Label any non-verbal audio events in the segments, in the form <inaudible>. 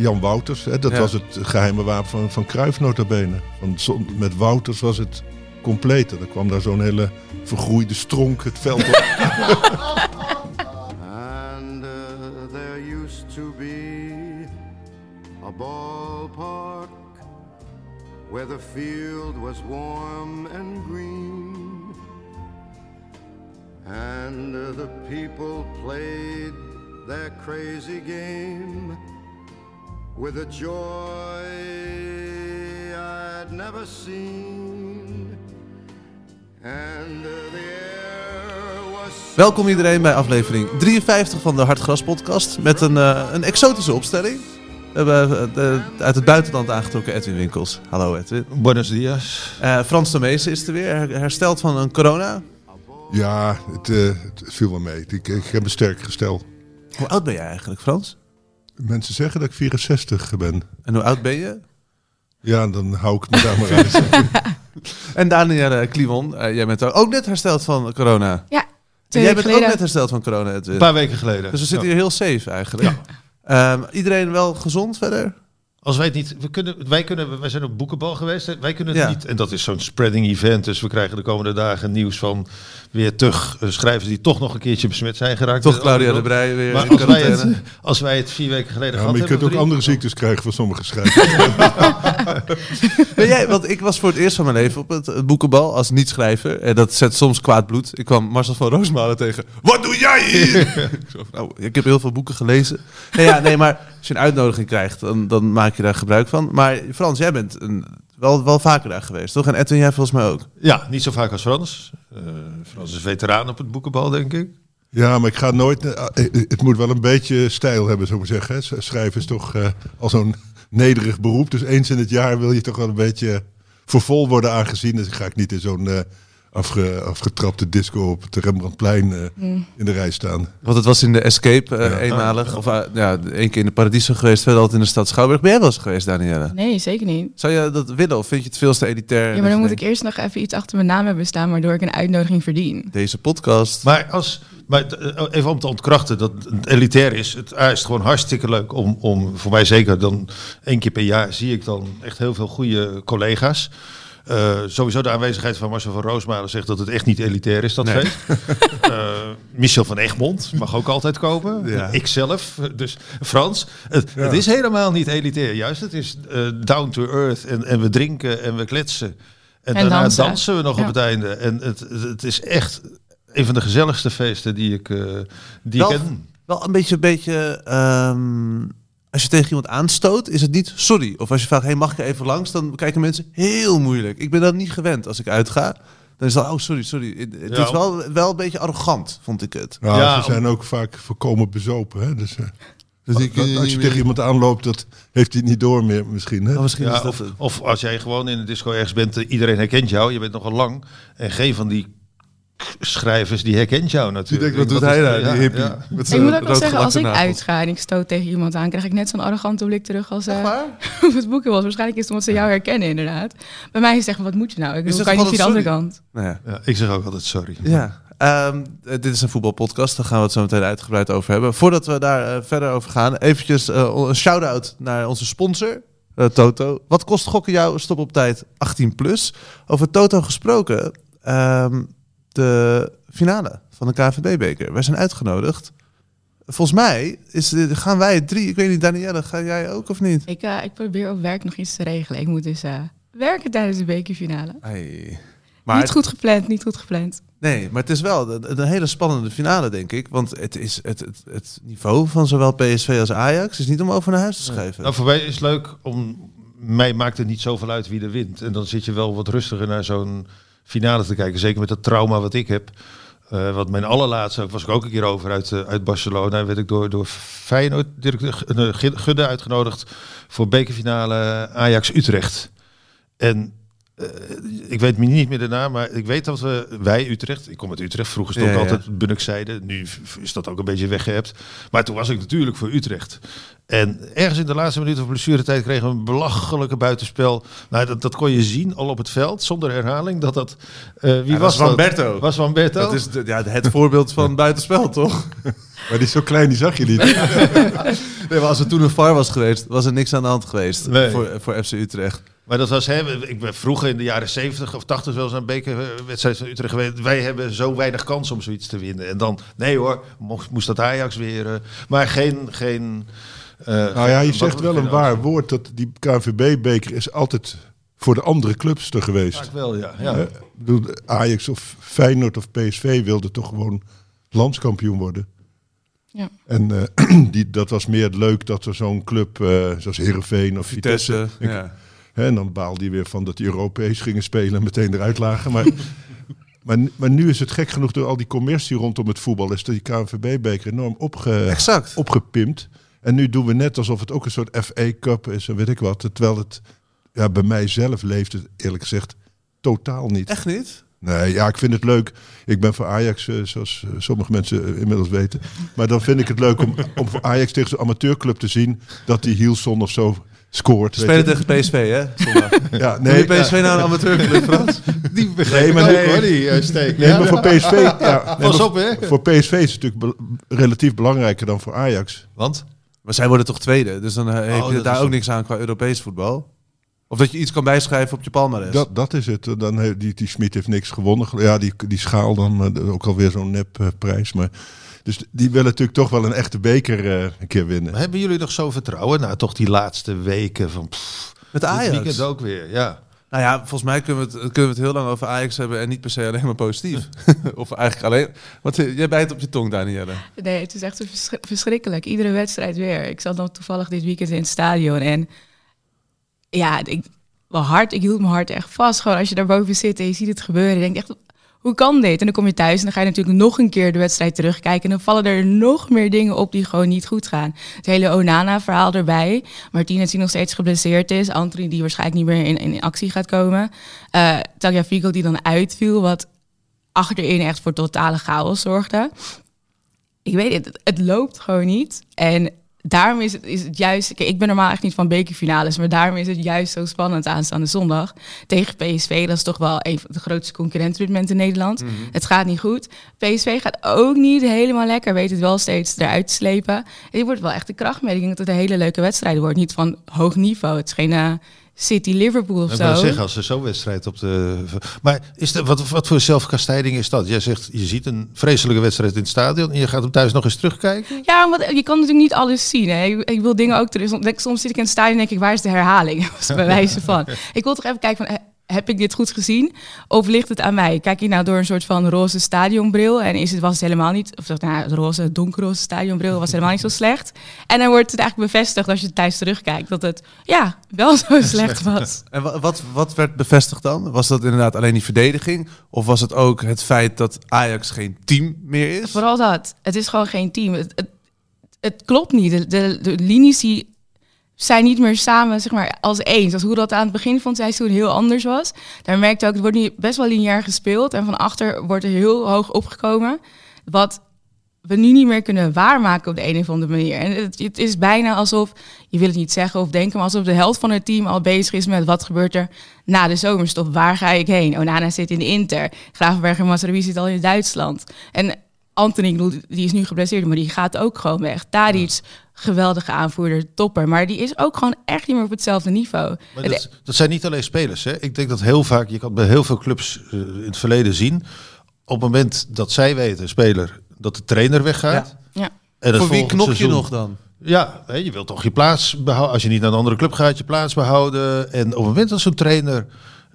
Jan Wouters, hè, dat Ja. was het geheime wapen van, van Cruijff nota bene. Van, zon- met Wouters was het compleet. En dan kwam daar zo'n hele vergroeide stronk het veld op. <laughs> And uh, there used to be a ballpark where the field was warm and green. And uh, the people played their crazy game with a joy I'd never seen. And the air was Welkom iedereen bij aflevering 53 van de Hartgras podcast met een, eh, een exotische opstelling. We hebben eh, de- uit het buitenland aangetrokken Edwin Winkels. Hallo Edwin. Buenos dias. Eh, Frans de Meester is er weer, her- hersteld van een corona. ja, het, eh, het viel wel mee. Ik, ik heb een sterk gestel. Hoe oud ben jij eigenlijk Frans? Mensen zeggen dat ik 64 ben. En hoe oud ben je? Ja, dan hou ik het me daar maar uit. <laughs> En Danielle Klimon, eh, jij bent ook net hersteld van corona. Ja, En jij weken bent ook net hersteld van corona Edwin. Een paar weken geleden. Dus we zitten Ja. hier heel safe eigenlijk. Ehm, iedereen wel gezond verder? Als wij het niet, we kunnen, wij kunnen, wij zijn op boekenbal geweest. Wij kunnen het Ja. niet. En dat is zo'n spreading event. Dus we krijgen de komende dagen nieuws van weer terug eh, schrijvers die toch nog een keertje besmet zijn geraakt. Toch Eh, Claudia de overal. Brij weer Maar als wij, quarantaine. het, als wij het vier weken geleden Ja, gehad maar je kunt hebben. ook andere ziektes krijgen van sommige schrijvers. <laughs> <laughs> Ben jij, want ik was voor het eerst van mijn leven op het, het boekenbal als niet-schrijver. En dat zet soms kwaad bloed. Ik kwam Marcel van Roosmalen tegen. Wat doe jij hier? <laughs> ik, zo, nou, ik heb heel veel boeken gelezen. Nee, ja, nee, maar als je een uitnodiging krijgt, dan, dan maak je daar gebruik van. Maar Frans, jij bent een, wel, wel vaker daar geweest, toch? En Edwin, jij volgens mij ook. Ja, niet zo vaak als Frans. Eh, Frans is veteraan op het boekenbal, denk ik. Ja, maar ik ga nooit... eh, eh, Het moet wel een beetje stijl hebben, zou ik maar zeggen. hè. Schrijven is toch eh, al zo'n nederig beroep. Dus eens in het jaar wil je toch wel een beetje voor vol worden aangezien. Dus ga ik niet in zo'n eh, afge, afgetrapte disco op het Rembrandtplein eh, in de rij staan. Want het was in de Escape eh, Ja. eenmalig. Of uh, ja, één keer in de Paradiso geweest, verder altijd in de stad Schouwburg. Ben jij wel eens geweest, Danielle? Nee, zeker niet. Zou je dat willen of vind je het veel te elitair? Ja, maar dan moet ik eerst nog even iets achter mijn naam hebben staan, waardoor ik een uitnodiging verdien. Deze podcast. Maar, als, maar eh, even om te ontkrachten dat het elitair is. Het A, is gewoon hartstikke leuk om, om, voor mij zeker dan één keer per jaar zie ik dan echt heel veel goede collega's. Eh, sowieso de aanwezigheid van Marcel van Roosmalen zegt dat het echt niet elitair is, dat Nee. feest. <laughs> Eh, Michel van Egmond mag ook altijd komen. Ja. Ikzelf, dus Frans. Het, het is helemaal niet elitair, juist. Het is eh, down to earth en, en we drinken en we kletsen. En, En daarna dansen. dansen. we nog Ja. op het einde. En het, het, het is echt een van de gezelligste feesten die ik, eh die Wel- ik ken. Wel een beetje, een beetje ehm, als je tegen iemand aanstoot, is het niet sorry. Of als je vraagt, hey, mag ik even langs? Dan kijken mensen heel moeilijk. Ik ben dat niet gewend als ik uitga. Dan is dat, oh sorry, sorry. Het Ja. is wel, wel een beetje arrogant, vond ik het. Nou, Ja, ze zijn ook vaak voorkomen bezopen. Hè? Dus, eh, Dus ik, dat- als je tegen iemand aanloopt, dat heeft hij niet door meer misschien. Hè? Oh, misschien is Ja, dat of, het. of als jij gewoon in de disco ergens bent, eh, iedereen herkent jou, je bent nogal lang. En geen van die schrijvers die herkent jou natuurlijk. denkt, wat doet hij daar, ja, die hippie? ja. Met Ik moet ook wel zeggen, als ik uitga en ik stoot tegen iemand aan, krijg ik net zo'n arrogante blik terug als eh <laughs> op het boeken was. Waarschijnlijk is het omdat ze jou herkennen, inderdaad. Bij mij is het echt, wat moet je nou? Ik bedoel, zegt kan je niet via de dat andere kant. Nou ja. Ja, ik zeg ook altijd sorry. Ja, ehm, eh, dit is een voetbalpodcast. Daar gaan we het zo meteen uitgebreid over hebben. Voordat we daar eh, verder over gaan, eventjes eh, een shout-out naar onze sponsor, eh, Toto. Wat kost gokken jou? Stop op tijd 18 plus. Over Toto gesproken, ehm, de finale van de KVB-beker. Wij zijn uitgenodigd. Volgens mij is, gaan wij drie, ik weet niet, Danielle, ga jij ook of niet? Ik, eh, ik probeer op werk nog iets te regelen. Ik moet dus eh, werken tijdens de bekerfinale. Ai. Maar niet goed gepland, niet goed gepland. Nee, maar het is wel een, een hele spannende finale, denk ik. Want het, is het, het, het niveau van zowel PSV als Ajax is niet om over naar huis te schrijven. Nou, voor mij is het leuk om. Mij maakt het niet zoveel uit wie er wint. En dan zit je wel wat rustiger naar zo'n finale te kijken. Zeker met dat trauma wat ik heb. Eh, wat mijn allerlaatste, was ik ook een keer over uit, eh, uit Barcelona. werd ik door, door Feyenoord, directeur uh, Gudde uitgenodigd voor bekerfinale Ajax-Utrecht. En eh, ik weet me niet meer de naam, maar ik weet dat we, wij Utrecht, ik kom uit Utrecht, vroeger stond Ja, ja. altijd Bunnikzijde, nu is dat ook een beetje weggehept. Maar toen was ik natuurlijk voor Utrecht. En ergens in de laatste minuut van blessuretijd kregen we een belachelijke buitenspel. Nou, dat, dat kon je zien al op het veld, zonder herhaling. Dat dat, eh, wie Ja, was dat was dat? Wamberto. Was Van Berto? Dat is de- ja, het voorbeeld van <laughs> buitenspel, toch? Maar die is zo klein, die zag je niet. <laughs> Nee, maar als er toen een VAR was geweest, was er niks aan de hand geweest Nee. voor, voor FC Utrecht. Maar dat was hè, ik ben vroeger in de jaren 70 of 80 wel eens aan een bekerwedstrijd van Utrecht geweest. Wij hebben zo weinig kans om zoiets te winnen. En dan, nee hoor, moest, moest dat Ajax weer. eh, maar geen. geen eh, Nou ja, je zegt wel een waar woord. Dat die KNVB-beker is altijd voor de andere clubs er geweest. Vaak wel, ja. ja. Eh, bedoel, Ajax of Feyenoord of PSV wilden toch gewoon landskampioen worden. Ja. En eh, <clears throat> die, dat was meer leuk dat er zo'n club eh, zoals Heerenveen of Vitesse... Vitesse, ik- ja. En dan baalde hij weer van dat die Europees gingen spelen en meteen eruit lagen. Maar, <laughs> maar, maar nu is het gek genoeg door al die commercie rondom het voetbal... is die KNVB-beker enorm opge, Exact. opgepimpt. En nu doen we net alsof het ook een soort FA Cup is en weet ik wat. Terwijl het ja, bij mij zelf leeft het eerlijk gezegd totaal niet. Echt niet? Nee, ja, ik vind het leuk. Ik ben voor Ajax, eh, zoals eh, sommige mensen eh, inmiddels weten. Maar dan vind ik het leuk om, om voor Ajax tegen zo'n amateurclub te zien... dat die Hielson of zo scoort. Spelen je. tegen PSV, hè? Zondag. <laughs> Ja, Nee, nee, PSV nou een amateurclub, Frans? <laughs> Die begreep Nee, maar nee. hoor, die eh, steek. nee, Ja. <laughs> maar voor PSV... Ja, nee, Pas maar op, hè. Voor PSV is het natuurlijk be- relatief belangrijker dan voor Ajax. Want? Maar zij worden toch tweede, dus dan eh, heb Oh, je dat daar ook niks aan qua Europees voetbal. Of dat je iets kan bijschrijven op je palmarès. Dat, dat is het. Dan, die, die Smit heeft niks gewonnen. Ja, die, die schaal dan eh, ook alweer zo'n nep prijs. Maar, dus die willen natuurlijk toch wel een echte beker eh, een keer winnen. Maar hebben jullie nog zo vertrouwen? Nou, toch die laatste weken van... Pff, Met dit Ajax. weekend ook weer, ja. Nou ja, volgens mij kunnen we, het, kunnen we het heel lang over Ajax hebben en niet per se alleen maar positief. <laughs> of eigenlijk alleen... Want jij bijt op je tong, Danielle. Nee, het is echt vers- verschrikkelijk. Iedere wedstrijd weer. Ik zat dan toevallig dit weekend in het stadion en ja, ik, mijn hart, ik hield mijn hart echt vast. Gewoon als je daar boven zit en je ziet het gebeuren, je denkt echt, hoe kan dit? En dan kom je thuis en dan ga je natuurlijk nog een keer de wedstrijd terugkijken en dan vallen er nog meer dingen op die gewoon niet goed gaan. Het hele Onana-verhaal erbij. Martinez die nog steeds geblesseerd is. Anthony die waarschijnlijk niet meer in, actie gaat komen. Eh Tagliafico die dan uitviel, wat achterin echt voor totale chaos zorgde ik weet het, het loopt gewoon niet. En daarom is het, is het juist... Kijk, ik ben normaal echt niet van bekerfinales... maar daarom is het juist zo spannend aanstaande zondag. Tegen PSV, dat is toch wel een van de grootste concurrenten op dit moment in Nederland. Het gaat niet goed. PSV gaat ook niet helemaal lekker. Weet het wel steeds eruit te slepen. En dit wordt wel echt de krachtmeting dat het een hele leuke wedstrijd wordt. Niet van hoog niveau. Het is geen eh, City-Liverpool of Ik zo. wil zeggen, als er zo'n wedstrijd op de... Maar is de, wat, wat voor zelfkastijding is dat? Jij zegt, je ziet een vreselijke wedstrijd in het stadion... en je gaat hem thuis nog eens terugkijken? Ja, want je kan natuurlijk niet alles zien. Hè. Ik, ik wil dingen ook terug. Soms, zit ik in het stadion en denk ik, waar is de herhaling? <laughs> Bij wijze van. Ik wil toch even kijken van, eh, heb ik dit goed gezien? Of ligt het aan mij? Kijk je nou door een soort van roze stadionbril en is het, was het helemaal niet, of nou, het roze, donkerroze stadionbril was helemaal niet zo slecht. En dan wordt het eigenlijk bevestigd als je thuis terugkijkt dat het, ja, wel zo <laughs> slecht was. En wa- wat, wat werd bevestigd dan? Was dat inderdaad alleen die verdediging? Of was het ook het feit dat Ajax geen team meer is? Vooral dat. Het is gewoon geen team. Het, het, het klopt niet. De, de, de linies die zijn niet meer samen zeg maar, als één. Zoals hoe dat aan het begin van het seizoen heel anders was. Daar merkte ook, het wordt nu best wel lineair gespeeld. En van achter wordt er heel hoog opgekomen. Wat we nu niet meer kunnen waarmaken op de een of andere manier. En het, het is bijna alsof, je wil het niet zeggen of denken... maar alsof de helft van het team al bezig is met... wat gebeurt er na de zomerstop? Waar ga ik heen? Onana zit in de Inter. Gravenberg en Mazraoui zit al in Duitsland. En Anthony, die is nu geblesseerd... maar die gaat ook gewoon weg. Tadic, geweldige aanvoerder, topper. Maar die is ook gewoon echt niet meer op hetzelfde niveau. Maar dat, dat zijn niet alleen spelers. Hè? Ik denk dat heel vaak, je kan bij heel veel clubs eh, in het verleden zien... op het moment dat zij weten, speler, dat de trainer weggaat... Ja. En het Voor wie knok je seizoen- nog dan? Ja, hè, je wilt toch je plaats behouden. Als je niet naar een andere club gaat, je plaats behouden. En op het moment dat zo'n trainer,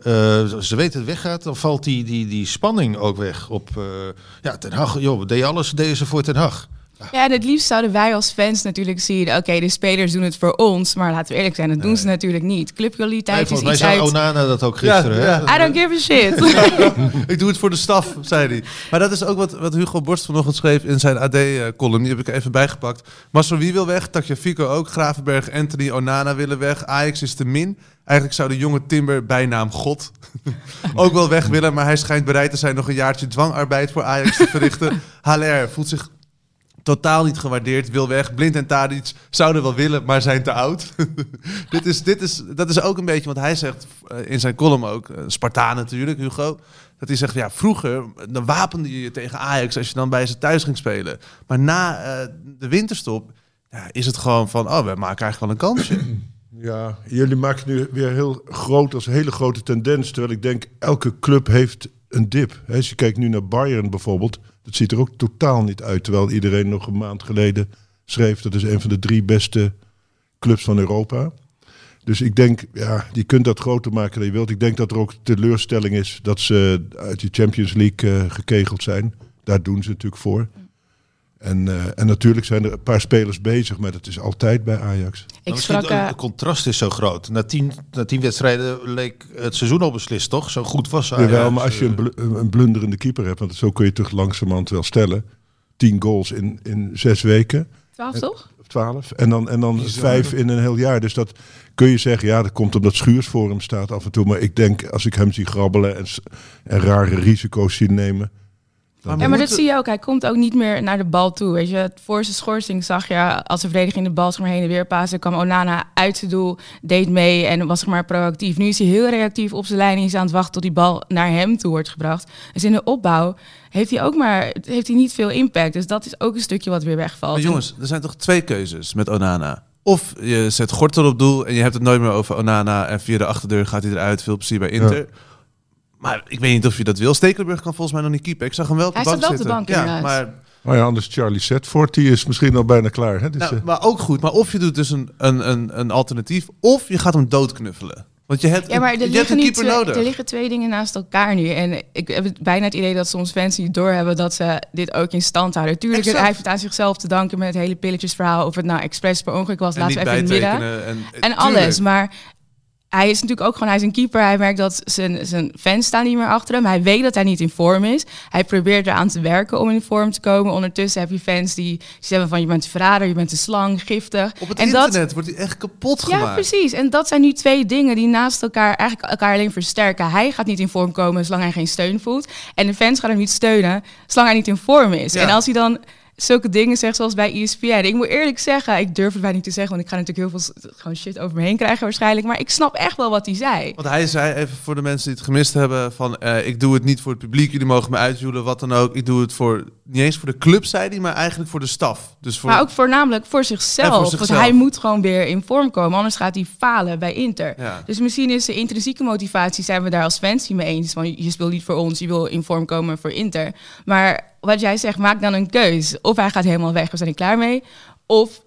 eh, ze weten het weggaat, dan valt die, die, die spanning ook weg. Op, eh, ja, Ten Hag, joh, deden alles deden ze voor Ten Hag. Ja, en het liefst zouden wij als fans natuurlijk zien... oké, de spelers doen het voor ons, maar laten we eerlijk zijn, dat doen ze natuurlijk niet. Nee, Clubkwaliteit is iets zei uit... Onana dat ook gisteren. Ja, hè? ja. I don't give a shit. <laughs> Ik doe het voor de staf, zei hij. Maar dat is ook wat, wat Hugo Borst vanochtend schreef in zijn AD-column. Die heb ik even bijgepakt. Marcel wie wil weg, Fico ook, Gravenberg, Anthony, Onana willen weg. Ajax is te min. Eigenlijk zou de jonge Timber, bijnaam God, <laughs> ook wel weg willen. Maar hij schijnt bereid te zijn nog een jaartje dwangarbeid voor Ajax te verrichten. <laughs> HLR voelt zich totaal niet gewaardeerd, wil weg. Blind en Tadic zouden wel willen, maar zijn te oud. <laughs> dit is, dit is, dat is ook een beetje wat hij zegt eh, in zijn column ook. eh, Spartaan natuurlijk, Hugo. Dat hij zegt, ja, vroeger dan wapende je je tegen Ajax als je dan bij ze thuis ging spelen. Maar na eh, de winterstop is het gewoon van, oh, we maken eigenlijk wel een kansje. <clears throat> Ja, jullie maken nu weer heel groot als hele grote tendens. Terwijl ik denk, elke club heeft een dip. Als je kijkt nu naar Bayern bijvoorbeeld, dat ziet er ook totaal niet uit. Terwijl iedereen nog een maand geleden schreef, dat is een van de drie beste clubs van Europa. Dus ik denk, ja, je kunt dat groter maken dan je wilt. Ik denk dat er ook teleurstelling is dat ze uit de Champions League eh, gekegeld zijn. Daar doen ze natuurlijk voor. En, eh, en natuurlijk zijn er een paar spelers bezig, maar dat is altijd bij Ajax. Ik Maar sprak... eh, Het contrast is zo groot. Na tien, na tien wedstrijden leek het seizoen al beslist, toch? Zo goed was Ajax. Jawel, maar als je een, eh, bl- een blunderende keeper hebt, want zo kun je toch langzamerhand wel stellen. Tien goals in, in zes weken, 12 toch? of twaalf. En dan, en dan vijf in een heel jaar. Dus dat kun je zeggen, ja, dat komt omdat Schuurs voor hem staat af en toe. Maar ik denk, als ik hem zie grabbelen en, en rare risico's zien nemen. Maar Ja, maar dat zie je ook. Hij komt ook niet meer naar de bal toe. Weet je, voor zijn schorsing zag je als de verdediging de bal zeg maar, heen en weer pasen, kwam Onana uit zijn doel, deed mee en was zeg maar proactief. Nu is hij heel reactief op zijn lijn en is aan het wachten tot die bal naar hem toe wordt gebracht. Dus in de opbouw heeft hij ook maar heeft hij niet veel impact. Dus dat is ook een stukje wat weer wegvalt. Maar jongens, er zijn toch twee keuzes met Onana. Of je zet Gortel op doel en je hebt het nooit meer over Onana en via de achterdeur gaat hij eruit. Veel plezier bij Inter. Maar ik weet niet of je dat wil. Stekelenburg kan volgens mij nog niet keepen. Ik zag hem wel op de Hij bank staat wel op de zitten. bank, ja, inderdaad. maar, Maar ja, anders Charlie Setford, die is misschien al bijna klaar. Hè? Dus, nou, eh, maar ook goed. Maar of je doet dus een, een, een, een alternatief, of je gaat hem doodknuffelen. Want je hebt, Ja, maar er je hebt liggen, keeper twee, nodig. er liggen twee dingen naast elkaar nu. En ik heb het bijna het idee dat soms fans niet doorhebben dat ze dit ook in stand houden. Tuurlijk, Exact. hij heeft het aan zichzelf te danken met het hele pilletjesverhaal. Of het nou expres per ongeluk was, en laten we even in het midden. En, En alles. Maar hij is natuurlijk ook gewoon, hij is een keeper. Hij merkt dat zijn, zijn fans staan niet meer achter hem. Hij weet dat hij niet in vorm is. Hij probeert eraan te werken om in vorm te komen. Ondertussen heb je fans die zeggen van je bent een verrader, je bent een slang, giftig. Op het en dat, internet wordt hij echt kapot ja, gemaakt. precies. En dat zijn nu twee dingen die naast elkaar eigenlijk elkaar alleen versterken. Hij gaat niet in vorm komen zolang hij geen steun voelt. En de fans gaan hem niet steunen zolang hij niet in vorm is. Ja. En als hij dan zulke dingen zegt zoals bij ESPN. Ik moet eerlijk zeggen, ik durf het bijna niet te zeggen, want ik ga natuurlijk heel veel gewoon shit over me heen krijgen waarschijnlijk. Maar ik snap echt wel wat hij zei. Want hij zei, even voor de mensen die het gemist hebben, van eh, ik doe het niet voor het publiek, jullie mogen me uitjoelen, wat dan ook. Ik doe het voor, niet eens voor de club, zei hij, maar eigenlijk voor de staf. Dus voor, Maar ook voornamelijk voor zichzelf, voor Want zichzelf. hij moet gewoon weer in vorm komen, anders gaat hij falen bij Inter. Ja. Dus misschien is de intrinsieke motivatie, zijn we daar als fans niet mee eens. Van je speelt niet voor ons, je wil in vorm komen voor Inter. Maar wat jij zegt, maak dan een keus. Of hij gaat helemaal weg, we zijn er klaar mee. Of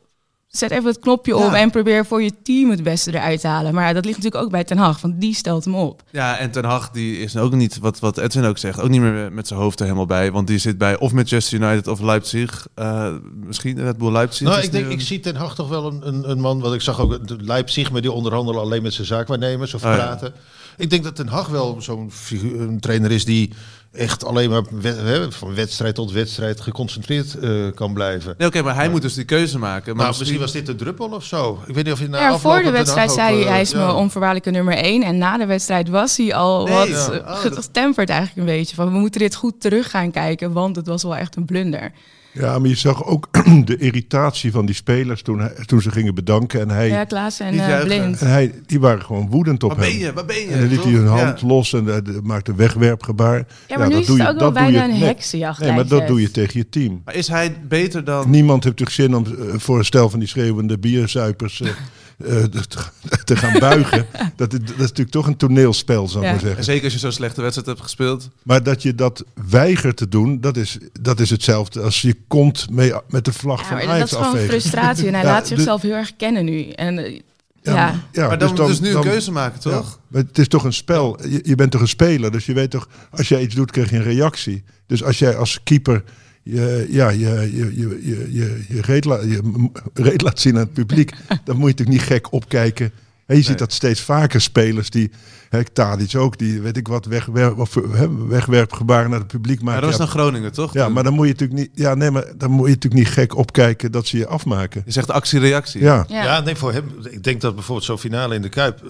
zet even het knopje om en probeer voor je team het beste eruit te halen. Maar ja, dat ligt natuurlijk ook bij Ten Hag, want die stelt hem op. Ja, en Ten Hag die is ook niet, wat, wat Edwin ook zegt, ook niet meer met zijn hoofd er helemaal bij. Want die zit bij of Manchester United of Leipzig. eh, misschien Red Bull Leipzig. Nou, ik, denk, ik zie Ten Hag toch wel een, een, een man, wat ik zag ook de Leipzig, maar die onderhandelen alleen met zijn zaakwaarnemers of Oh, ja. praten. Ik denk dat Ten Hag wel zo'n figuur- een trainer is die echt alleen maar we- van wedstrijd tot wedstrijd geconcentreerd eh, kan blijven. Nee, oké, maar hij moet dus die keuze maken. Maar Maar misschien was dit een druppel of zo. Ik weet niet of je na Ja, voor de wedstrijd zei ook, hij, eh, hij is ja. mijn onvoorwaardelijke nummer één. En na de wedstrijd was hij al Nee, wat ja. eh, Oh, getemperd eigenlijk een beetje. Van we moeten dit goed terug gaan kijken, want het was wel echt een blunder. Ja, maar je zag ook <clears throat> de irritatie van die spelers toen, hij, toen ze gingen bedanken. En hij, Ja, Klaas en eh. Blind. en hij, die waren gewoon woedend op Waar hem. ben je? Waar ben je? En dan liet hij hun Ja. hand los en eh, maakte een wegwerpgebaar. Ja, maar nu dat is doe het je- ook wel bijna een nee, heksenjacht. Nee, maar dat doe je tegen je team. Maar is hij beter dan... Niemand heeft toch zin om eh, voor een stel van die schreeuwende bierzuipers <laughs> eh, <laughs> te, gaan buigen. <laughs> dat, is- dat is natuurlijk toch een toneelspel, zou ik Ja. maar En zeggen. zeker als je zo'n slechte wedstrijd hebt gespeeld. Maar dat je dat weigert te doen, dat is, dat is hetzelfde als je kont mee, met de vlag Ja, van maar dat Ajax is gewoon afvegen. frustratie. En hij <laughs> Ja, laat dus- zichzelf heel erg kennen nu. En eh, ja, maar- ja, maar dan, dan- dus nu een keuze maken, toch? Ja, maar het is toch een spel. Je, je bent toch een speler, dus je weet toch, als jij iets doet, krijg je een reactie. Dus als jij als keeper je, ja, je, je, je, je, je, je, reet, la- je reet laat zien aan het publiek, <laughs> dan moet je natuurlijk niet gek opkijken. En je ziet Nee. dat steeds vaker spelers die, hè, Tadic ook, die weet ik wat, wegwerp, of, hè, wegwerpgebaren naar het publiek Maar maken. dat was Ja, dan Groningen, toch? ja, maar dan moet je natuurlijk niet, ja, nee, maar dan moet je natuurlijk niet gek opkijken dat ze je afmaken. Je zegt actie-reactie. Ja, ja. Ja, nee, voor hem. Ik denk dat bijvoorbeeld zo'n finale in de Kuip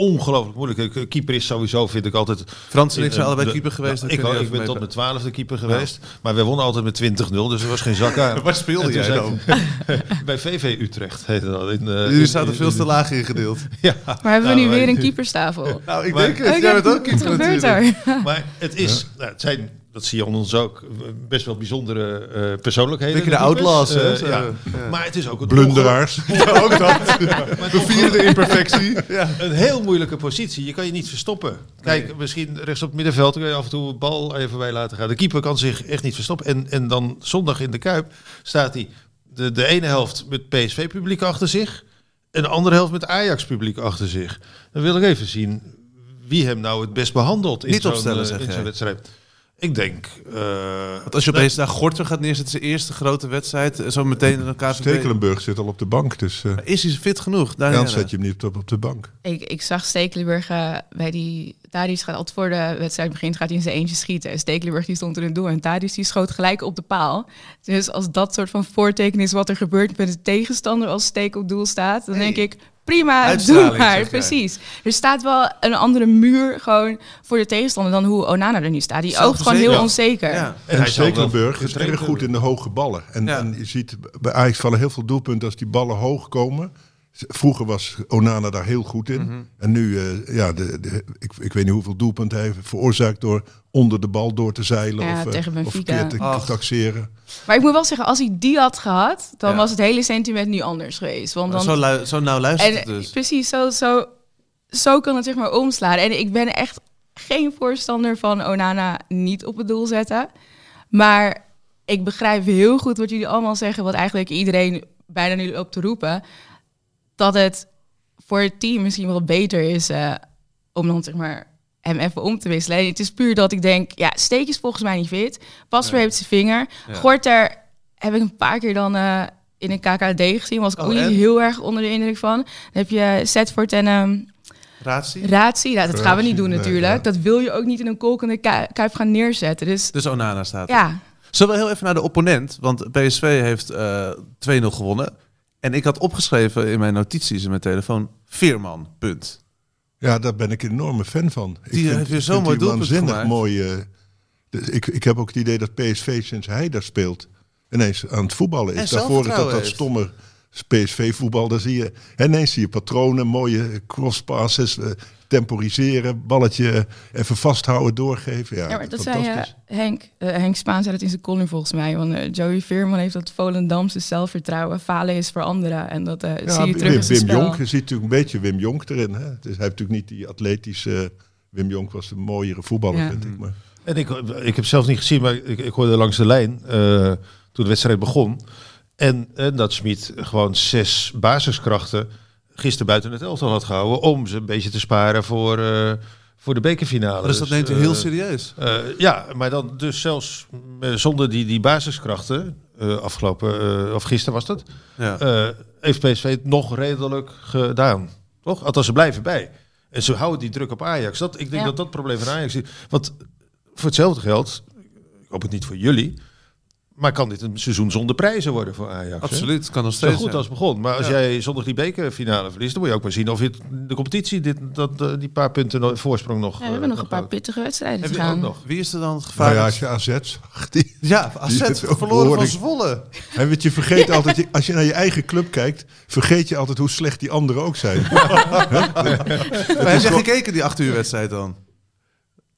ongelooflijk moeilijk. is. Keeper is sowieso, vind ik altijd. Frans en ik zijn eh, allebei de- keeper geweest. Nou, ik, ik ben tot mijn twaalfde keeper geweest. Maar we wonnen altijd met 20-0, dus er was geen zak aan. <laughs> Waar speelde jij dan? <laughs> Bij VV Utrecht heette dat. In, eh, Jullie zaten veel te laag ingedeeld. <laughs> Ja, Maar hebben we Nou, nu weer maar- een keeperstafel? Nou, ik Maar- denk het. Oké, Jij bent ook Wat keeper gebeurt natuurlijk. er? Maar het is, nou, het zijn, dat zie je onder ons ook, best wel bijzondere eh persoonlijkheden. Beetje de keepers. outlaws, hè, Eh, zo. ja. Ja. Maar het is ook een blunderaars. <laughs> ook dat. <laughs> We vieren de imperfectie. <laughs> Ja. Een heel moeilijke positie. Je kan je niet verstoppen. Kijk, misschien rechts op het middenveld kun je af en toe een bal even bij laten gaan. De keeper kan zich echt niet verstoppen. En, en dan zondag in de Kuip staat hij de, de ene helft met PSV-publiek achter zich. En de andere helft met Ajax-publiek achter zich. Dan wil ik even zien wie hem nou het best behandelt in zo'n eh, zo'n wedstrijd. Ik denk... eh, Want als je opeens daar Gorter gaat neerzetten, zijn eerste grote wedstrijd, eh, zo meteen in elkaar Stekelenburg zit al op de bank, dus uh, Is hij fit genoeg? Daar dan zet je hem niet op, op de bank. Ik, ik zag Stekelenburg eh, bij die... Tadic gaat altijd voor de wedstrijd begint, gaat hij in zijn eentje schieten. En Stekelenburg die stond in het doel en Tadic die schoot gelijk op de paal. Dus als dat soort van voorteken is wat er gebeurt met de tegenstander als steek op doel staat, dan denk ik... Prima, doe maar. Precies. Er staat wel een andere muur gewoon voor de tegenstander dan hoe Onana er nu staat. Die oogt gewoon heel onzeker. Ja. En, Stekelenburg is erg goed in de hoge ballen. En, Ja. en je ziet, bij Ajax vallen heel veel doelpunten als die ballen hoog komen. Vroeger was Onana daar heel goed in. Mhm. En nu, eh, ja, de, de, ik, ik weet niet hoeveel doelpunten hij heeft veroorzaakt door onder de bal door te zeilen Ja, of, eh, tegen of verkeerd te, Ach. taxeren. Maar ik moet wel zeggen, als hij die had gehad, dan Ja. was het hele sentiment nu anders geweest. Want dan, Zo, lu- zo nauw luistert het En dus. precies, zo, zo, zo kan het zeg maar omslaan. En ik ben echt geen voorstander van Onana niet op het doel zetten. Maar ik begrijp heel goed wat jullie allemaal zeggen, wat eigenlijk iedereen bijna nu loopt te roepen. Dat het voor het team misschien wel beter is eh, om dan zeg maar hem even om te wisselen. En het is puur dat ik denk, ja, Steek is volgens mij niet fit. Pasver Nee. heeft zijn vinger. Ja. Gorter heb ik een paar keer dan eh, in een KKD gezien. Was ik Oh, ook niet heel erg onder de indruk van. Dan heb je Setford en ehm Ratie? Ratie. Nou, dat gaan we niet doen Nee, natuurlijk. ja. Dat wil je ook niet in een kolkende ku- kuip gaan neerzetten. Dus Dus Onana staat er. ja, Zullen we heel even naar de opponent? Want PSV heeft eh 2-0 gewonnen. En ik had opgeschreven in mijn notities in mijn telefoon... Veerman, punt. Ja, daar ben ik een enorme fan van. Ik Die heeft weer zo'n vind mooi die doelpunt waanzinnig gemaakt. mooi. eh, dus ik, ik heb ook het idee dat PSV sinds hij daar speelt ineens aan het voetballen En is. Daarvoor is dat dat stomme PSV-voetbal. Daar zie je en ineens zie je patronen, mooie crosspasses, eh, temporiseren, balletje even vasthouden, doorgeven. Ja, ja maar dat zei eh. Henk. Eh, Henk Spaan zei dat in zijn column volgens mij. Want eh, Joey Veerman heeft dat Volendamse zelfvertrouwen. Falen is voor anderen. En dat eh, Ja, zie je terug Wim, in Wim spel. Jonk, je ziet natuurlijk een beetje Wim Jonk erin. Hè? Dus hij heeft natuurlijk niet die atletische... Wim Jonk was een mooiere voetballer, Ja. vind ik. Maar. En ik, ik heb zelf niet gezien, maar ik, ik hoorde langs de lijn eh, toen de wedstrijd begon. En, en dat Smit gewoon zes basiskrachten gisteren buiten het elftal had gehouden. Om ze een beetje te sparen voor, eh, voor de bekerfinale. Dus dat neemt hij heel eh, serieus. eh, ja, maar dan dus zelfs zonder die, die basiskrachten, eh, afgelopen, eh, of gisteren was dat, Ja. eh, heeft PSV het nog redelijk gedaan. Toch? Althans, ze blijven bij. En ze houden die druk op Ajax. Dat, ik denk Ja. dat dat het probleem van Ajax is. Want voor hetzelfde geld, ik hoop het niet voor jullie, maar kan dit een seizoen zonder prijzen worden voor Ajax? hè? Absoluut, kan nog Zo steeds goed zijn. als begon. Maar als Ja. jij zondag die bekerfinale verliest, dan moet je ook maar zien of je de competitie dit, dat, eh, die paar punten voorsprong nog. Ja, we eh, hebben nog een paar houdt. pittige wedstrijden Heb te gaan. nog? Wie is er dan het Nou gevaar? ja, als je AZ zag, <laughs> die, ja, AZ verloren van Zwolle. En weet je, vergeet altijd, je- als je naar je eigen club kijkt, vergeet je altijd hoe slecht die anderen ook zijn. <laughs> <laughs> Maar heb je gekeken die 8 uur wedstrijd dan?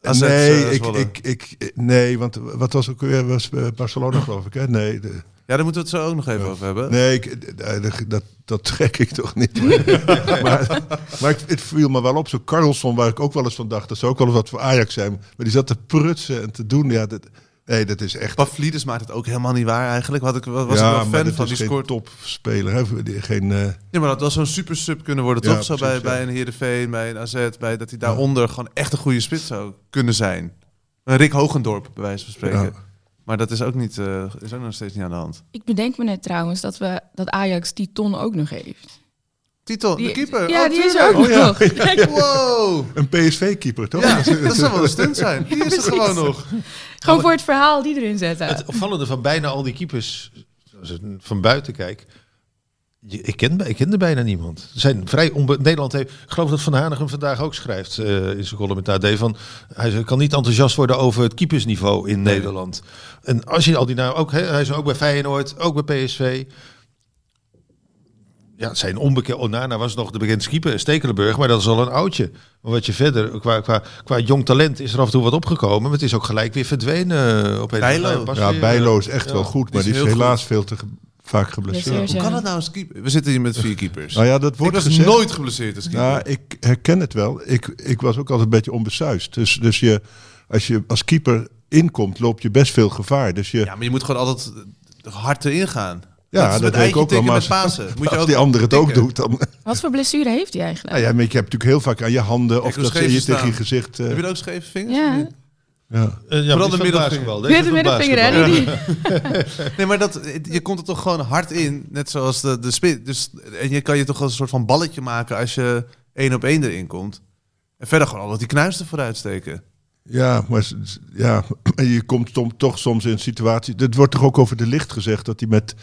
AZ, nee, eh, ik, ik, ik, nee, want wat was ook weer was eh, Barcelona geloof ik, hè? Nee, de, Ja, daar moeten we het zo ook nog even over hebben. Nee, ik, dat- dat, trek ik toch niet. <laughs> Maar, maar, het viel me wel op. Zo Carlson, waar ik ook wel eens van dacht, dat zou ook wel eens wat voor Ajax zijn. Maar die zat te prutsen en te doen. Ja, dat, nee, dat is echt... Pavlidis maakt het ook helemaal niet waar eigenlijk. Wat ik, was ik ja, wel fan van. Die scoort topspeler. Hè? Geen, eh, Ja, maar dat was zo'n super sub kunnen worden, Ja, toch? Zo bij, ja. bij een Heerenveen, bij een AZ, bij dat hij daaronder gewoon echt een goede spits zou kunnen zijn. Een Rick Hogendorp, bij wijze van spreken. Ja. Maar dat is ook, niet, eh, is ook nog steeds niet aan de hand. Ik bedenk me net trouwens dat, we, dat Ajax die ton ook nog heeft. Titel, Die, de keeper. Ja, Oh, die is er ook Oh, ja. nog. <laughs> Wow! <laughs> een PSV-keeper, toch? Ja, <laughs> dat zou wel een stunt zijn. Die is er gewoon nog. Gewoon voor het verhaal die erin zetten. Het opvallende van bijna al die keepers, als ik van buiten kijk, ik ken, ik ken er bijna niemand. Er zijn vrij onbe Nederland heeft, ik geloof dat Van Hanegem vandaag ook schrijft eh, in zijn column met van, hij kan niet enthousiast worden over het keepersniveau in Nederland. En als je al die namen, ook, hè, hij is ook bij Feyenoord, ook bij PSV. Ja, zijn onbekend. Onana was nog de bekendste keeper, Stekelenburg, maar dat is al een oudje. Maar wat je verder, qua, qua, qua jong talent is er af en toe wat opgekomen, maar het is ook gelijk weer verdwenen. eh, Op een Bijlo. pas Ja, weer, Bijlo eh, is echt ja. wel goed, Die maar is die is helaas veel te ge- vaak geblesseerd. Blesseerd, Hoe kan dat nou als keeper? We zitten hier met vier keepers. Nou ja, dat ik wordt was gezegd. nooit geblesseerd als keeper. Nou, ik herken het wel. Ik, ik was ook altijd een beetje onbesuist. Dus, dus je, als je als keeper inkomt, loop je best veel gevaar. Dus je, ja, maar je moet gewoon altijd hard erin gaan. Ja, dat weet ik ook wel, maar Pasen. Moet je als ook die ander het ook doet, dan... Wat voor blessure heeft hij eigenlijk? Nou ja, maar je hebt natuurlijk heel vaak aan je handen of dat je staan. tegen je gezicht... eh, Heb je ook scheve vingers? Ja. Ja. Eh, ja, Vooral maar de middelvinger. Weer Deze de van middelvinger, basketbal. hè? die- <laughs> Nee, maar dat, je komt er toch gewoon hard in, net zoals de, de spit. Dus, en je kan je toch als een soort van balletje maken als je één op één erin komt. En verder gewoon altijd die knuisten vooruit steken. Ja, maar ja, <clears throat> je komt toch soms in situaties... Het wordt toch ook over de licht gezegd dat hij met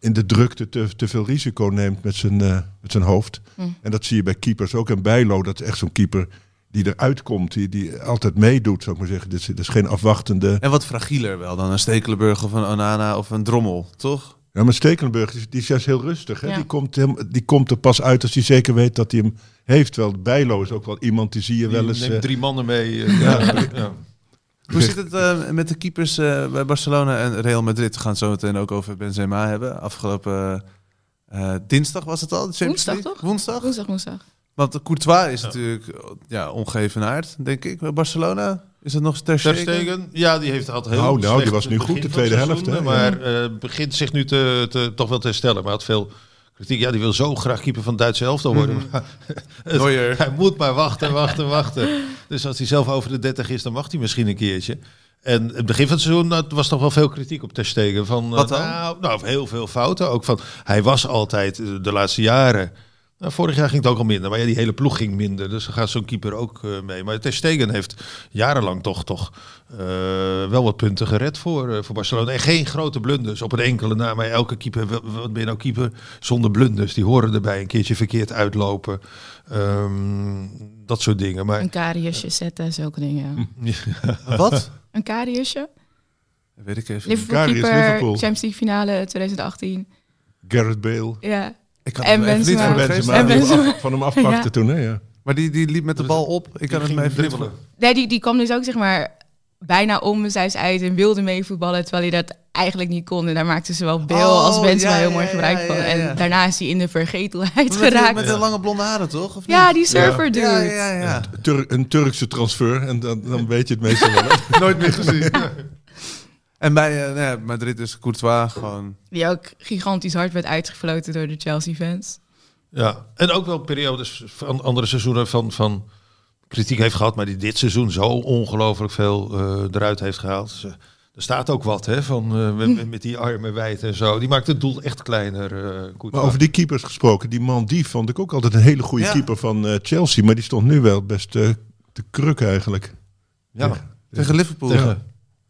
in de drukte te, te veel risico neemt met zijn, eh, met zijn hoofd. En dat zie je bij keepers ook. En Bijlo, dat is echt zo'n keeper die eruit komt, die, die altijd meedoet, zou ik maar zeggen. Dit is, dit is geen afwachtende... En wat fragieler wel dan een Stekelenburg of een Onana of een Drommel, toch? Ja, maar Stekelenburg die, is- die is juist heel rustig. Hè? Ja. Die, komt hem, die komt er pas uit als hij zeker weet dat hij hem heeft. Terwijl Bijlo is ook wel iemand die zie je wel eens... neemt eh, drie mannen mee. eh, <laughs> ja. Ja. Hoe zit het eh, met de keepers eh, bij Barcelona en Real Madrid? We gaan het zo meteen ook over Benzema hebben. Afgelopen eh, dinsdag was het al, Woensdag, League? toch? Woensdag? Woensdag, woensdag. Want Courtois is natuurlijk eh, ja, ongevenaard, denk ik. Barcelona is het nog ter Ter Stegen? Stegen, ja, die heeft altijd heel Nou, nou, die was nu goed, de tweede seizoen, helft, hè, Maar eh, begint zich nu te, te, toch wel te herstellen. Maar had veel kritiek. Ja, die wil zo graag keeper van het Duitse elftal worden. <laughs> Het- Neuer. hij moet maar wachten, wachten, wachten. Dus als hij zelf over de 30 is, dan wacht hij misschien een keertje. En het begin van het seizoen nou, was toch wel veel kritiek op Ter Stegen. Van, eh, Wat dan? Nou, nou, heel veel fouten. Ook van, hij was altijd eh, de laatste jaren... Nou, vorig jaar ging het ook al minder, maar ja, die hele ploeg ging minder. Dus dan gaat zo'n keeper ook eh, mee. Maar Ter Stegen heeft jarenlang toch, toch eh, wel wat punten gered voor, eh, voor Barcelona. En geen grote blunders op een enkele na. Maar elke keeper, wat ben je nou keeper zonder blunders? Die horen erbij. Een keertje verkeerd uitlopen. Ehm, dat soort dingen. Maar Een kariusje zetten, zulke dingen. <laughs> ja. Wat? Een kariusje. Weet ik even. Liverpool Karius, keeper, Liverpool. Champions League finale 2018. Gareth Bale. Ja. Ik kan En even niet voor de Benzema, geest En die hem af- van hem afpakte Ja. toen, hè? Ja. Maar die, die liep met de bal op. Ik kan het ging me even niet dribbelen. Nee, die, die kwam dus ook zeg maar bijna om zijn uit en wilde meevoetballen, terwijl hij dat eigenlijk niet kon. En daar maakten ze wel Bale Oh, als Benzema ja, heel mooi ja, gebruik ja, van. En daarna is hij in de vergetelheid Met, die- geraakt. met de lange blonde haren, toch? Of niet? Ja, die surfer dude. ja, ja, ja. Tur- een Turkse transfer en dan, dan weet je het meestal wel. <laughs> Nooit meer gezien. <laughs> en bij eh, nou ja, Madrid is Courtois gewoon... Die ook gigantisch hard werd uitgefloten door de Chelsea-fans. Ja, en ook wel periodes van andere seizoenen van, van kritiek heeft gehad, maar die dit seizoen zo ongelooflijk veel eh, eruit heeft gehaald. Dus, eh, er staat ook wat hè, van eh, met, met die armen wijd en zo. Die maakt het doel echt kleiner. eh. Maar over die keepers gesproken, die man die vond ik ook altijd een hele goede Ja. keeper van eh, Chelsea. Maar die stond nu wel best eh, te kruk eigenlijk. ja. Tegen Liverpool. Tegen,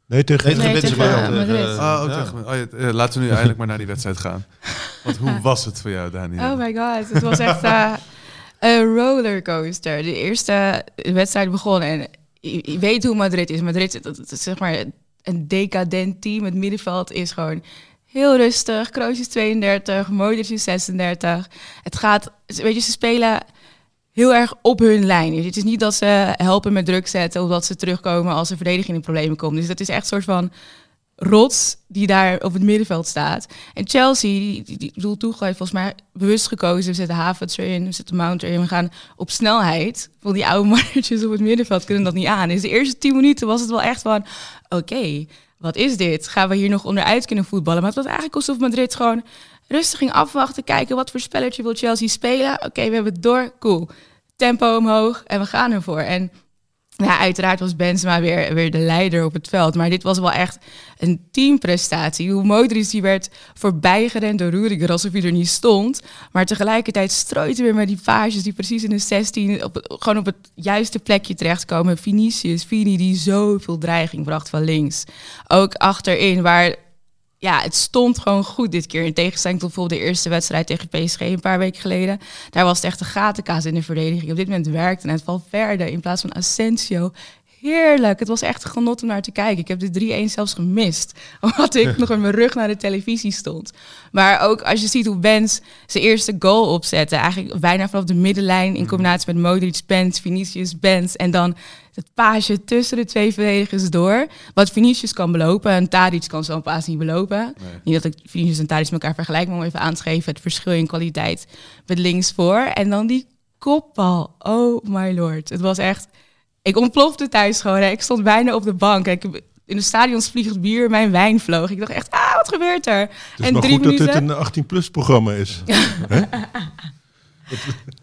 Nee, tegen... nee, tegen tegen, tegen, Madrid. Oh, ja. tegen- oh, ja, eh, laten we nu eindelijk maar naar die wedstrijd gaan. <laughs> Want hoe was het voor jou, Daniel? Oh my god, het was echt eh, een rollercoaster. De eerste wedstrijd begon en je, weet hoe Madrid is. Madrid is- dat, dat is zeg maar een decadent team. Het middenveld is gewoon heel rustig. Kroos is 32, Modric is 36. Het gaat, weet je, ze spelen heel erg op hun lijn. Dus het is niet dat ze helpen met druk zetten of dat ze terugkomen als de verdediging in problemen komt. Dus dat is echt een soort van rots die daar op het middenveld staat. En Chelsea, die, die, volgens mij bewust gekozen. We zetten Havertz erin, we zetten Mount erin. We gaan op snelheid. Want die oude <laughs> mannetjes op het middenveld kunnen dat niet aan. Dus de eerste tien minuten was het wel echt van... Oké, wat is dit? Gaan we hier nog onderuit kunnen voetballen? Maar het was eigenlijk alsof Madrid gewoon rustig ging afwachten. Kijken, wat voor spelletje wil Chelsea spelen? Oké, we hebben het door. Cool. Tempo omhoog en we gaan ervoor. En ja, uiteraard was Benzema weer, weer de leider op het veld. Maar dit was wel echt een teamprestatie. Hoe Modric die werd voorbijgerend door Rudiger alsof hij er niet stond. Maar tegelijkertijd strooit weer met die pages die precies in de 16... Op, gewoon op het juiste plekje terechtkomen. Vinicius, Vini die zoveel dreiging bracht van links. Ook achterin waar ja, het stond gewoon goed dit keer. In tegenstelling tot bijvoorbeeld de eerste wedstrijd tegen PSG een paar weken geleden. Daar was het echt een gatenkaas in de verdediging. Op dit moment werkte het Valverde in plaats van Asensio. Heerlijk. Het was echt een genot om naar te kijken. Ik heb de 3-1 zelfs gemist. <laughs> Omdat ik nog met mijn rug naar de televisie stond. Maar ook als je ziet hoe Benz zijn eerste goal opzette. Eigenlijk bijna vanaf de middenlijn in combinatie met Modric, Benz, Vinicius, Benz. En dan het paasje tussen de twee verdedigers door. Wat Vinicius kan belopen. En Tadic kan zo'n paas niet belopen. Niet dat ik Vinicius en Tadic met elkaar vergelijk. Maar om even aan te geven het verschil in kwaliteit met links voor. En dan die kopbal. Oh my lord. Het was echt... Ik ontplofte thuis gewoon. hè. Ik stond bijna op de bank. Ik, in de stadions vliegt bier, mijn wijn vloog. Ik dacht echt, ah, wat gebeurt er? Het is maar goed dat dit een 18-plus programma is. <laughs>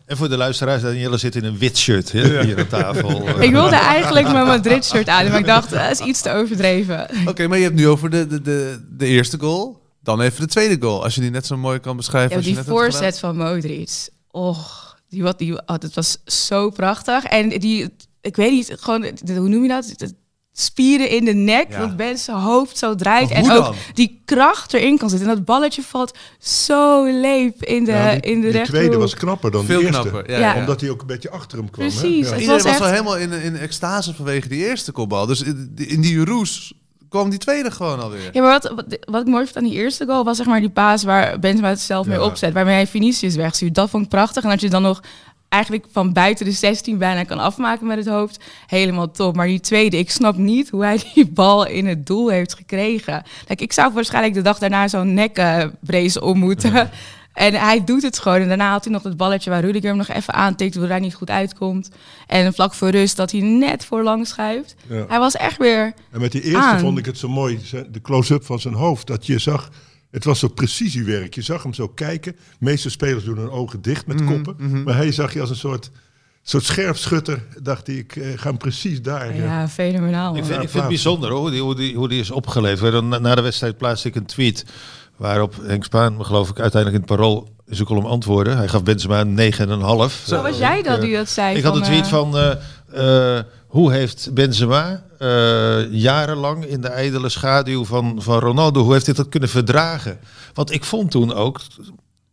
En voor de luisteraars, Danielle zit in een wit shirt hè, hier aan tafel. Ik wilde eigenlijk mijn Madrid-shirt aan, maar ik dacht, dat is iets te overdreven. Oké, maar je hebt nu over de, de, de, de eerste goal. Dan even de tweede goal. Als je die net zo mooi kan beschrijven. Ja, als je die net voorzet van Modric. Och, die, wat, die, oh, dat was zo prachtig. En die, ik weet niet, gewoon, de- hoe noem je dat? De spieren in de nek, Ja. want Ben zijn hoofd zo draait. En ook dan? die kracht erin kan zitten. En dat balletje valt zo leep in de, Ja, die, in de rechterhoek. tweede was knapper dan Veel de eerste. knapper. Ja. Omdat hij ook een beetje achter hem kwam. hè? Precies. Ja. Het Iedereen was echt- helemaal in, in extase vanwege die eerste kopbal. Dus in, in die roes kwam die tweede gewoon alweer. Ja, maar wat, wat, wat ik mooi vond aan die eerste goal was zeg maar die paas waar Benzema het zelf mee opzet, waarmee hij Vinicius wegstuurt. Dat vond ik prachtig. En dat je dan nog eigenlijk van buiten de 16 bijna kan afmaken met het hoofd, helemaal top. Maar die tweede, ik snap niet hoe hij die bal in het doel heeft gekregen. Kijk, ik zou waarschijnlijk de dag daarna zo'n nekbrace om moeten. En hij doet het gewoon. En daarna had hij nog het balletje waar Rudiger hem nog even aantikt, waardoor hij niet goed uitkomt. En vlak voor rust dat hij net voorlang schuift. Ja. Hij was echt weer En met die eerste aan. vond ik het zo mooi, de close-up van zijn hoofd. Dat je zag, het was zo precisiewerk. Je zag hem zo kijken. De meeste spelers doen hun ogen dicht met koppen. Maar hij zag je als een soort, soort scherpschutter. Dacht hij, ik eh, ga hem precies daar. ja, Ja. fenomenaal. Ik vind, ik vind het bijzonder hoor, hoe die, hoe die, hoe die is opgeleverd. Na, na de wedstrijd plaatste ik een tweet waarop Henk Spaan, me geloof ik, uiteindelijk in het parool in zijn column antwoordde. Hij gaf Benzema een 9,5. Zo was jij dat die dat zei? Ik had een tweet eh, van eh, eh, hoe heeft Benzema eh, jarenlang in de ijdele schaduw van, van Ronaldo, hoe heeft dit dat kunnen verdragen? Want ik vond toen ook,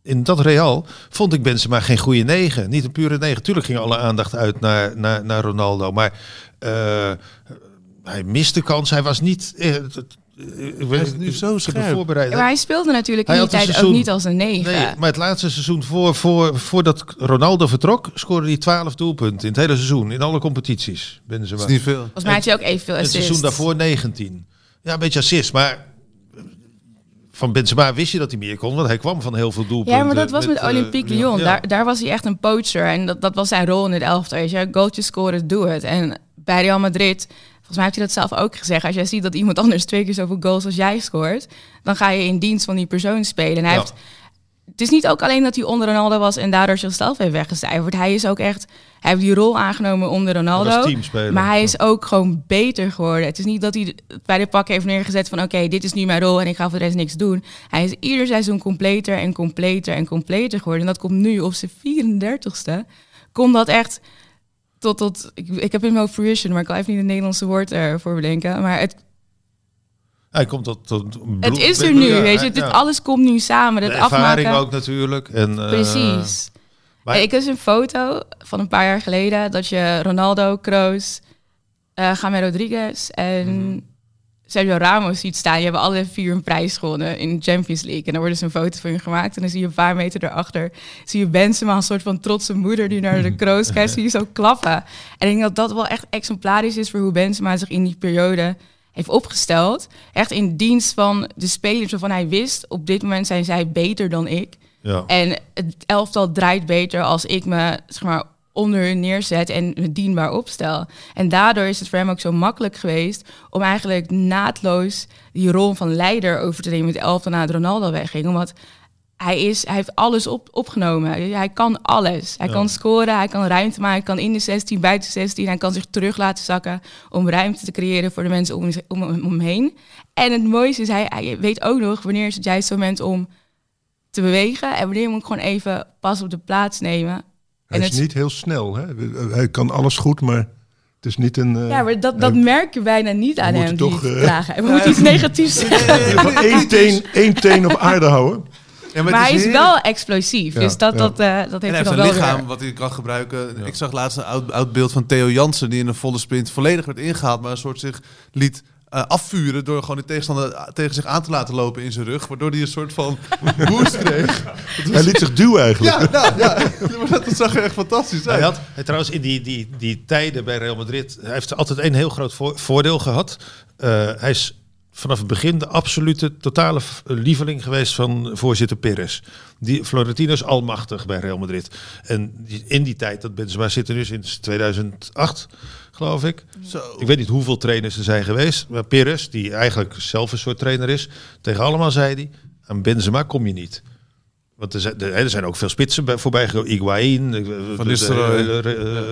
in dat Real, vond ik Benzema geen goede negen. Niet een pure negen. Tuurlijk ging alle aandacht uit naar, naar, naar Ronaldo. Maar eh, hij miste kans. Hij was niet... het- het- ik weet- is nu zo scherp. voorbereid. Maar hij speelde natuurlijk in Hij die tijd ook niet als een negen. Nee, maar het laatste seizoen voor, voor, voordat Ronaldo vertrok, scoorde hij 12 doelpunten in het hele seizoen, in alle competities. Benzema. Dat is niet veel. Volgens mij had je ook evenveel Het assists. seizoen daarvoor 19. Ja, een beetje assist, maar van Benzema wist je dat hij meer kon, want hij kwam van heel veel doelpunten. Ja, maar dat was met, eh, Olympique. Lyon. Ja. Daar, daar was hij echt een poacher. En dat, dat was zijn rol in het elftal. Weet je, goaltjes scoren, doe het. En bij Real Madrid, volgens mij heeft hij dat zelf ook gezegd. Als jij ziet dat iemand anders twee keer zoveel goals als jij scoort, dan ga je in dienst van die persoon spelen. En hij Ja. heeft, het is niet ook alleen dat hij onder Ronaldo was en daardoor zichzelf heeft weggecijferd. Hij is ook echt, hij heeft die rol aangenomen onder Ronaldo. Maar hij is ook gewoon beter geworden. Het is niet dat hij bij de pak heeft neergezet van... oké, dit is nu mijn rol en ik ga voor de rest niks doen. Hij is ieder seizoen completer en completer en completer geworden. En dat komt nu op zijn 34ste. Komt dat echt tot... tot ik, ik heb in mijn fruition, maar ik kan even niet het Nederlandse woord ervoor bedenken. Maar het, Hij komt tot, tot het is er nu, Ja, weet je. ja. Dit, alles komt nu samen. De Het ervaring afmaken. ook natuurlijk. En, eh, Precies. maar- ik heb een foto van een paar jaar geleden dat je Ronaldo, Kroos, James Rodriguez en Mhm. Sergio Ramos ziet staan. Die hebben alle vier een prijs gewonnen in de Champions League. En dan wordt dus een foto van je gemaakt. En dan zie je een paar meter daarachter, zie je Benzema, een soort van trotse moeder die naar de <laughs> Kroos kijkt, zie je zo klappen. En ik denk dat dat wel echt exemplarisch is voor hoe Benzema zich in die periode heeft opgesteld. Echt in dienst van de spelers waarvan hij wist, op dit moment zijn zij beter dan ik. Ja. En het elftal draait beter als ik me zeg maar, onder hun neerzet en me dienbaar opstel. En daardoor is het voor hem ook zo makkelijk geweest om eigenlijk naadloos die rol van leider over te nemen met de elftal nadat Ronaldo wegging. Omdat hij, is, hij heeft alles op, opgenomen. Hij kan alles. Hij kan scoren, hij kan ruimte maken, hij kan in de 16, buiten de 16. Hij kan zich terug laten zakken om ruimte te creëren voor de mensen om, om, om hem heen. En het mooiste is, hij, hij weet ook nog wanneer is het juist het moment om te bewegen. En wanneer moet ik gewoon even pas op de plaats nemen. Hij En is het- niet heel snel. Hè? Hij kan alles goed, maar het is niet een... eh, Ja, maar dat, dat hij- merk je bijna niet aan we hem, moeten die toch, eh, dragen. We moeten iets <laughs> negatiefs zeggen. Één teen, één teen op aarde houden. Ja, Maar, hij is heerlijk. wel explosief. Ja, dus dat, ja. dat, eh, dat heeft hij hij heeft dan een wel lichaam weer. wat hij kan gebruiken. Ik zag laatst een oud, oud beeld van Theo Jansen... die in een volle sprint volledig werd ingehaald... maar een soort zich liet eh, afvuren... door gewoon de tegenstander tegen zich aan te laten lopen in zijn rug. Waardoor hij een soort van <laughs> boost kreeg. Hij liet zich duwen eigenlijk. Ja, nou, ja. <laughs> Maar dat, dat zag er echt fantastisch uit. Hij had hij trouwens in die, die, die tijden bij Real Madrid, hij heeft altijd een heel groot voor- voordeel gehad. Eh, hij is vanaf het begin de absolute totale lieveling geweest van voorzitter Perez. Die Florentino is almachtig bij Real Madrid. En in die tijd dat Benzema zit er nu sinds 2008, geloof ik. Zo. Ik weet niet hoeveel trainers er zijn geweest, maar Perez, die eigenlijk zelf een soort trainer is, tegen allemaal zei hij: aan Benzema kom je niet. Want er zijn, er zijn ook veel spitsen bij, voorbij gekomen. Higuaín, eh, Van de- Nistelrooy.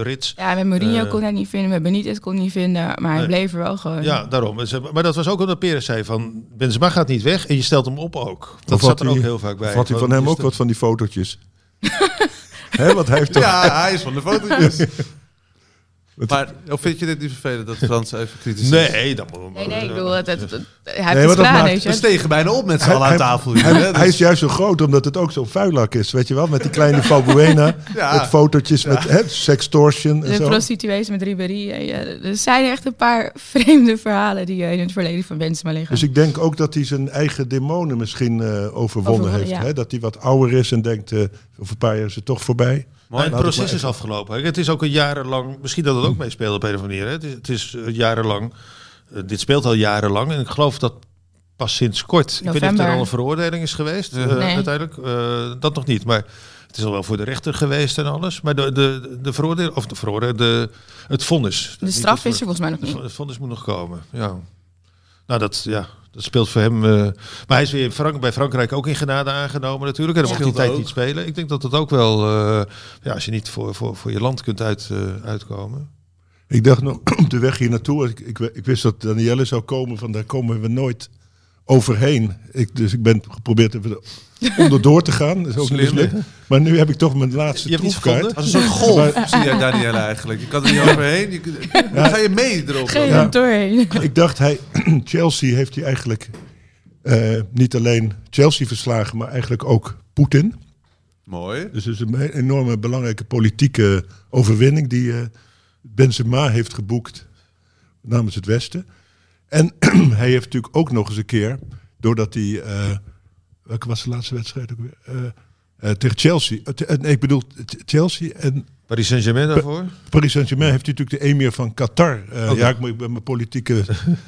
Rits. Ja, met Mourinho kon hij niet vinden, met Benitez kon hij niet vinden, maar hij Nee. bleef er wel gewoon. Ja, daarom. Maar dat was ook omdat Perez zei van Benzema gaat niet weg en je stelt hem op ook. Dat zat er ook heel vaak bij. Had hij van hem ook wat van die fotootjes? <laughs> Hè, want hij heeft toch... Ja, hij is van de foto's. <laughs> maar of vind je dit niet vervelend dat Frans even kritisch is? Nee, dat moet Nee, nee, ik bedoel, het, het, het- hij heeft maar het dat gedaan, maakt- weet je. We stegen bijna op met z'n Hij- allen aan hij- tafel hier. Hij, hè, dus- hij is juist zo groot omdat het ook zo'n vuilak is, weet je wel? Met die kleine Valbuena, <laughs> Ja. met fotootjes, met hè, sextortion en De zo. prostituees met Ribéry. eh, ja, er zijn echt een paar <laughs> vreemde verhalen die eh, in het verleden van Benzema liggen. Dus ik denk ook dat hij zijn eigen demonen misschien eh, overwonnen Overwonnen, heeft. ja. Hè? Dat hij wat ouder is en denkt, eh, over een paar jaar is het toch voorbij. Maar het proces is afgelopen. Het is ook een jarenlang, misschien dat het ook meespeelt op een of andere manier. hè. Het is, het is eh, jarenlang, eh, dit speelt al jarenlang en ik geloof dat pas sinds kort. Ik weet niet of er November. al een veroordeling is geweest, eh, Nee. uiteindelijk. Eh, dat nog niet, maar het is al wel voor de rechter geweest en alles. Maar de, de, de veroordeling, of de veroordeling, de, het vonnis. de straf het is er volgens mij nog niet. Het vonnis moet nog komen, ja. Nou, dat, ja, dat speelt voor hem. eh, maar hij is weer in Frank, bij Frankrijk ook in genade aangenomen natuurlijk. En dan hij Scheelt tijd ook. niet spelen. Ik denk dat dat ook wel... eh, ja, als je niet voor, voor, voor je land kunt uit, eh, uitkomen. Ik dacht nog <clears throat> op de weg hier naartoe, ik, ik, ik wist dat Danielle zou komen, van daar komen we nooit overheen. Ik, dus ik ben geprobeerd even er onderdoor te gaan. Dat is ook mislukt. Maar nu heb ik toch mijn laatste Je hebt iets troefkaart. Als een soort golf zie jij Danielle eigenlijk. Je kan er niet overheen. Je, dan ga je mee erop. Geen Ja. doorheen. Ik dacht, hij, <clears throat> Chelsea heeft hij eigenlijk eh, niet alleen Chelsea verslagen, maar eigenlijk ook Poetin. Mooi. Dus het is een enorme belangrijke politieke overwinning die eh, Benzema heeft geboekt namens het Westen. En <clears throat> hij heeft natuurlijk ook nog eens een keer, doordat hij... eh, welke was de laatste wedstrijd ook weer? Eh, tegen Chelsea. Nee, ik bedoel Ch- Chelsea en Paris Saint-Germain daarvoor? Paris Saint-Germain heeft natuurlijk de emir van Qatar. Oké. Ja, ik, ben mijn politieke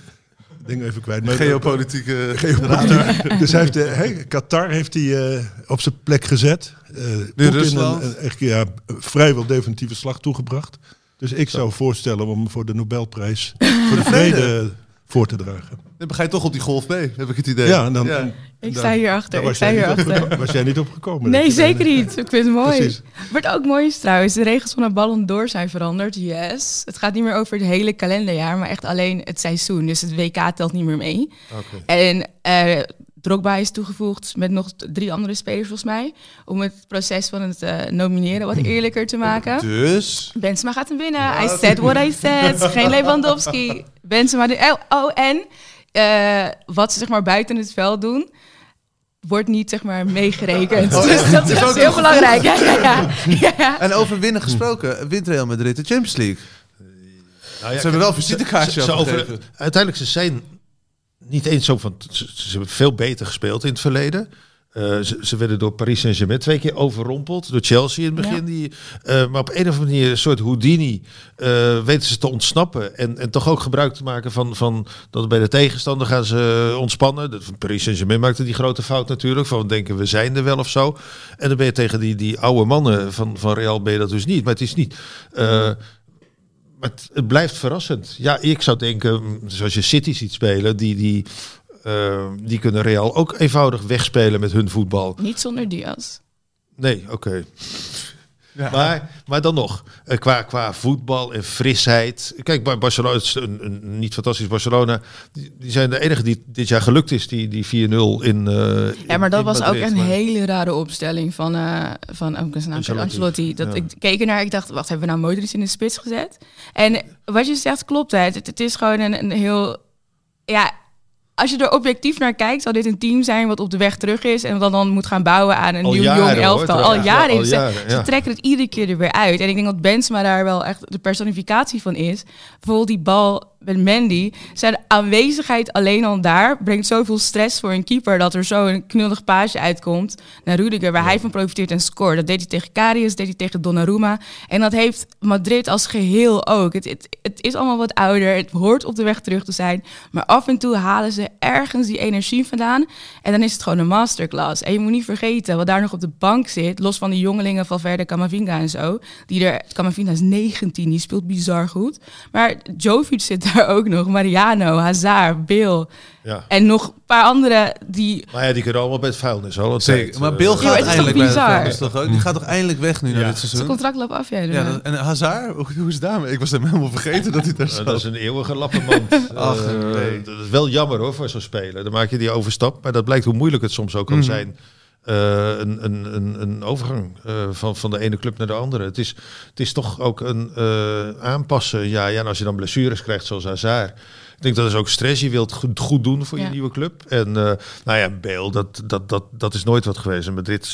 <laughs> dingen even kwijt. Maar- Geopolitieke... <laughs> <laughs> Geopolitiek. dus hij heeft, Qatar heeft hij op zijn plek gezet. Eh Poetin Rusland. Een, een, echt, ja, vrijwel definitieve slag toegebracht. Dus ik zou voorstellen om voor de Nobelprijs voor de vrede voor te dragen. Dan ga je toch op die golf mee, heb ik het idee. Ja, en dan, Ja. Ik sta hierachter, ik was sta jij niet hierachter. op- Was jij niet opgekomen? Nee, zeker niet. Ik vind het mooi. Precies. Wat ook mooi is trouwens, de regels van de Ballon d'Or zijn veranderd. Yes. Het gaat niet meer over het hele kalenderjaar, maar echt alleen het seizoen. Dus het WK telt niet meer mee. Oké. En eh Drogba is toegevoegd met nog drie andere spelers volgens mij. Om het proces van het eh, nomineren wat eerlijker te maken. Dus... Benzema gaat hem winnen. I said what I said. <laughs> Geen Lewandowski. Benzema. De, oh, en eh, wat ze zeg maar buiten het veld doen, wordt niet zeg maar meegerekend. <laughs> Oh, dus dat is is ook heel belangrijk. Ja, ja, ja. En over winnen gesproken, wint Real Madrid de Champions League. Nou ja, Ze hebben wel een visitekaartje ze- ze afgegeven. over- Uiteindelijk, ze zijn niet eens zo van... Ze, ze hebben veel beter gespeeld in het verleden. Eh, ze, ze werden door Paris Saint-Germain twee keer overrompeld. Door Chelsea in het begin. Die, eh, maar op een of andere manier, een soort Houdini, eh, weten ze te ontsnappen. En, en toch ook gebruik te maken van, van dat bij de tegenstander gaan ze ontspannen. De, van Paris Saint-Germain maakte die grote fout natuurlijk. Van denken we zijn er wel of zo. En dan ben je tegen die, die oude mannen van, van Real ben je dat dus niet. Maar het is niet... maar het, het blijft verrassend. Ja, ik zou denken, mm, zoals je City ziet spelen, die, die, eh, die kunnen Real ook eenvoudig wegspelen met hun voetbal. Niet zonder Diaz. Nee, oké. Maar, maar dan nog, eh, qua, qua voetbal en frisheid. Kijk, Barcelona, het is een, een niet fantastisch Barcelona. Die, die zijn de enige die dit jaar gelukt is, die, die 4-0 in. eh, Ja, maar dat in was Madrid. ook een Maar- hele rare opstelling van, eh van ook zijn naam, Ancelotti. Dat Ja. ik keek ernaar, ik dacht, wacht, hebben we nou Modric in de spits gezet? En wat je zegt klopt, hè. Het, het is gewoon een, een heel, ja. Als je er objectief naar kijkt, zal dit een team zijn wat op de weg terug is en wat dan moet gaan bouwen aan een Al nieuw jaren, jong hoor, elftal. Al jaren. Ja, al Ze- jaren, Ze ja. trekken het iedere keer er weer uit. En ik denk dat Benzema daar wel echt de personificatie van is. Bijvoorbeeld die bal met Mandy. Zijn aanwezigheid alleen al daar brengt zoveel stress voor een keeper... dat er zo een knullig paasje uitkomt naar Rudiger... waar hij van profiteert en scoort. Dat deed hij tegen Karius, deed hij tegen Donnarumma. En dat heeft Madrid als geheel ook. Het, het, het is allemaal wat ouder, het hoort op de weg terug te zijn... maar af en toe halen ze ergens die energie vandaan... en dan is het gewoon een masterclass. En je moet niet vergeten wat daar nog op de bank zit... los van die jongelingen van Verder Camavinga en zo... die er, Camavinga is 19, die speelt bizar goed... maar Jovic zit daar ook nog, Mariano, Hazard, Bill... Ja. En nog een paar andere die... Maar ja, die kunnen allemaal bij het vuilnis. Al Zeker. tijd, Maar eh, Bill gaat toch eindelijk bij toch ook? Die gaat toch eindelijk weg nu na Ja. dit Zijn seizoen? contract loopt af, ja. Ja, en Hazard, hoe, is het daarmee? Ik was hem helemaal vergeten dat hij daar zat. dat is een eeuwige lappenmand. <laughs> Ach, Eh, nee. Dat is wel jammer hoor voor zo'n speler. Dan maak je die overstap. Maar dat blijkt hoe moeilijk het soms ook kan Mhm. zijn. Eh, een, een, een, een overgang eh, van, van de ene club naar de andere. Het is, het is toch ook een eh, aanpassen. Ja, ja, en als je dan blessures krijgt zoals Hazard. Ik denk dat is ook stress. Je wilt goed, goed doen voor Ja. je nieuwe club. En nou ja, Bale, dat, dat, dat, dat is nooit wat geweest. En Madrid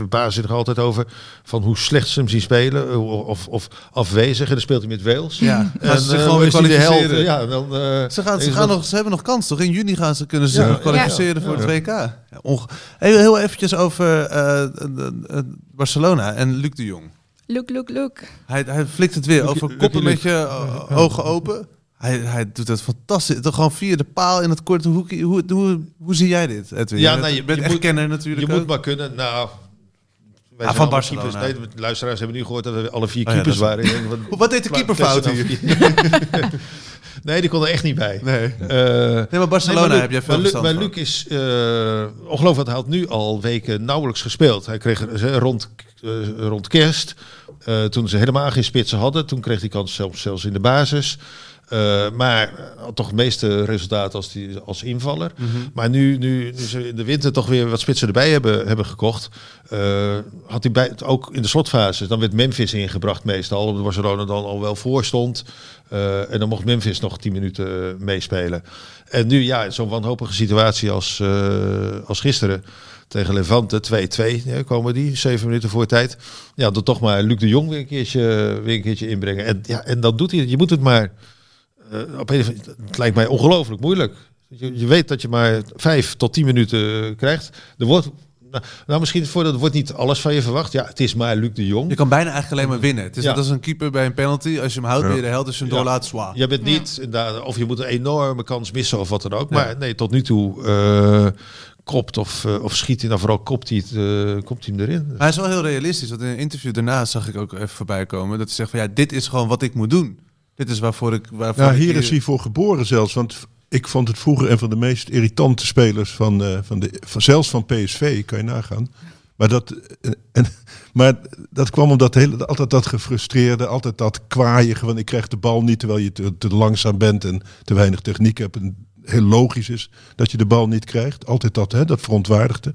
verbazen zich er altijd over van hoe slecht ze hem zien spelen. eh, Of, of afwezig. En dan speelt hij met Wales. Ja, En gaan ze zich eh, gewoon weer kwalificeren. Ja, dan, eh, Ze, gaan, ze, gaan nog, ze hebben nog kans, toch? In juni gaan ze, kunnen ze zich Ja, nog kwalificeren ja. voor Ja. het WK. Ja, onge- Even heel eventjes over eh, eh, eh, Barcelona en Luc de Jong. Look, look, look. Hij, hij flikt het weer Luc- over koppen Luc. met je eh, ogen open. Hij, hij doet het fantastisch. Toch gewoon via de paal in het korte hoekje. Hoe, hoe, hoe zie jij dit, Edwin? Ja, je nou, je- je bent je echt moet- kenner Je natuurlijk moet ook. maar kunnen. Nou, wij Ah, van Barcelona. keepers. Nee, de luisteraars hebben nu gehoord dat we alle vier Oh ja, keepers is- waren. <laughs> Wat- Wat deed de keeper fout Testen hier? <laughs> nee, die kon er echt niet bij. Nee. Eh, Nee, maar Barcelona Nee, maar Luc- heb jij veel maar Luc, maar. Luc is eh, ongelooflijk, hij had nu al weken nauwelijks gespeeld. Hij kreeg eh, rond, rond kerst, toen ze helemaal geen spitsen hadden, toen kreeg hij kans zelfs, zelfs in de basis. Eh, maar had toch het meeste resultaat als, die, als invaller. Mhm. Maar nu, nu, nu ze in de winter toch weer wat spitsen erbij hebben, hebben gekocht, eh, had hij bij, ook in de slotfase, dan werd Memphis ingebracht meestal, omdat Barcelona dan al wel voor stond. Eh, en dan mocht Memphis nog 10 minuten eh, meespelen. En nu, ja, zo'n wanhopige situatie als, eh, als gisteren tegen Levante, 2-2 ja, komen die, zeven minuten voor tijd. Ja, dan toch maar Luc de Jong weer een keertje, weer een keertje inbrengen. En, ja, en dan doet hij het. Je moet het maar... eh, op een, of andere- het lijkt mij ongelooflijk moeilijk. Je, je weet dat je maar vijf tot tien minuten krijgt. Er wordt, nou, nou, misschien voordat er wordt niet alles van je verwacht. Ja, het is maar Luc de Jong. Je kan bijna eigenlijk alleen maar winnen. Het is Ja. net als een keeper bij een penalty. Als je hem houdt, ben je de held. Als je hem doorlaat, zwaar. Je bent niet, inderdaad, of je moet een enorme kans missen of wat dan ook. Ja. Maar nee, tot nu toe eh, kopt of, eh, of schiet hij, nou vooral kopt hij, het, kopt hij hem erin. Maar hij is wel heel realistisch. Want in een interview daarna zag ik ook even voorbij komen. Dat hij zegt van ja, dit is gewoon wat ik moet doen. Dit is waarvoor ik... Waarvoor ik hier is hij voor geboren zelfs. Want ik vond het vroeger een van de meest irritante spelers van, eh, van de, van, zelfs van PSV, kan je nagaan. Maar dat, eh, en, <laughs> maar dat kwam omdat hele, altijd dat gefrustreerde, altijd dat kwaaiige van ik krijg de bal niet terwijl je te, te langzaam bent en te weinig techniek hebt. En heel logisch is dat je de bal niet krijgt. Altijd dat, hè, dat verontwaardigde.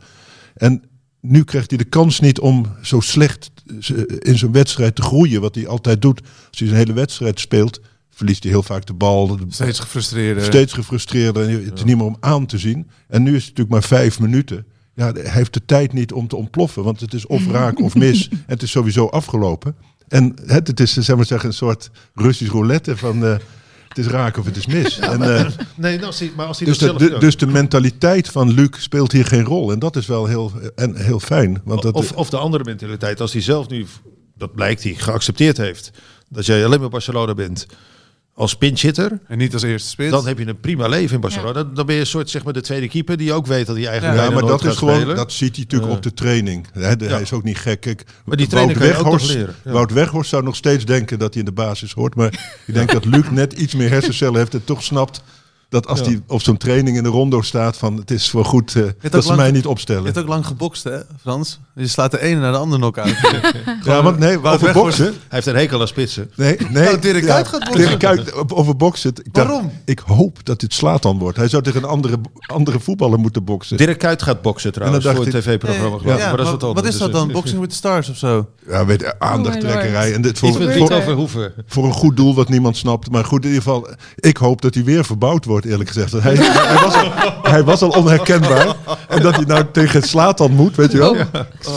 En nu krijgt hij de kans niet om zo slecht in zo'n wedstrijd te groeien. Wat hij altijd doet. Als hij een hele wedstrijd speelt, verliest hij heel vaak de bal. Steeds gefrustreerd. Steeds gefrustreerder. En Het is niet meer om aan te zien. En nu is het natuurlijk maar vijf minuten. Ja, hij heeft de tijd niet om te ontploffen. Want het is of raak of mis. En <laughs> het is sowieso afgelopen. En het, het is zeg maar zeggen, een soort Russisch roulette van... eh, Het is raak of het is mis. <laughs> en, eh, Nee, nou, maar als hij dus, dat de, zelf de- doet. dus de mentaliteit van Luc speelt hier geen rol. En dat is wel heel, en heel fijn. Want dat, of, of de andere mentaliteit, als hij zelf nu, dat blijkt hij geaccepteerd heeft, dat jij alleen maar Barcelona bent als pinchhitter, En niet als eerste spits. dan heb je een prima leven in Barcelona. Dan, dan ben je een soort zeg maar de tweede keeper die ook weet dat hij eigenlijk ja, bijna maar dat is gewoon, spelen. dat ziet hij natuurlijk Ja. op de training. Hij, Ja. hij is ook niet gek. Kijk, Maar die training kan je ook nog Weghorst, leren, ja. Wout Weghorst zou nog steeds denken dat hij in de basis hoort. Maar ik denk dat Luc net iets meer hersencellen heeft en toch snapt dat als Ja. hij op zo'n training in de rondo staat van het is voor goed eh, ook dat ze lang- mij niet Je opstellen. hebt ook lang gebokst, hè, Frans? Je slaat de ene naar de andere <laughs> knock-out. Ja, want nee, Wout over boksen. Hij heeft een hekel aan spitsen. Nee, <laughs> nee. Oh, Dirk Kuyt gaat boksen. Dirk over boksen. Ik dacht, Waarom? Ik hoop dat dit Slatan wordt. Hij zou tegen een andere, andere voetballer moeten boksen. Dirk Kuyt gaat boksen trouwens En voor dan een tv-programma. Ja, ja, maar dat is wat anders. is dat dan? Boxing with the Stars of zo? Ja, weet je, aandachttrekkerij. En dit voor, voor, Hoeven. voor een goed doel wat niemand snapt. Maar goed, in ieder geval, ik hoop dat hij weer verbouwd wordt, eerlijk gezegd. Hij, hij, was al, hij was al onherkenbaar. En dat hij nou tegen Slatan moet, weet je wel.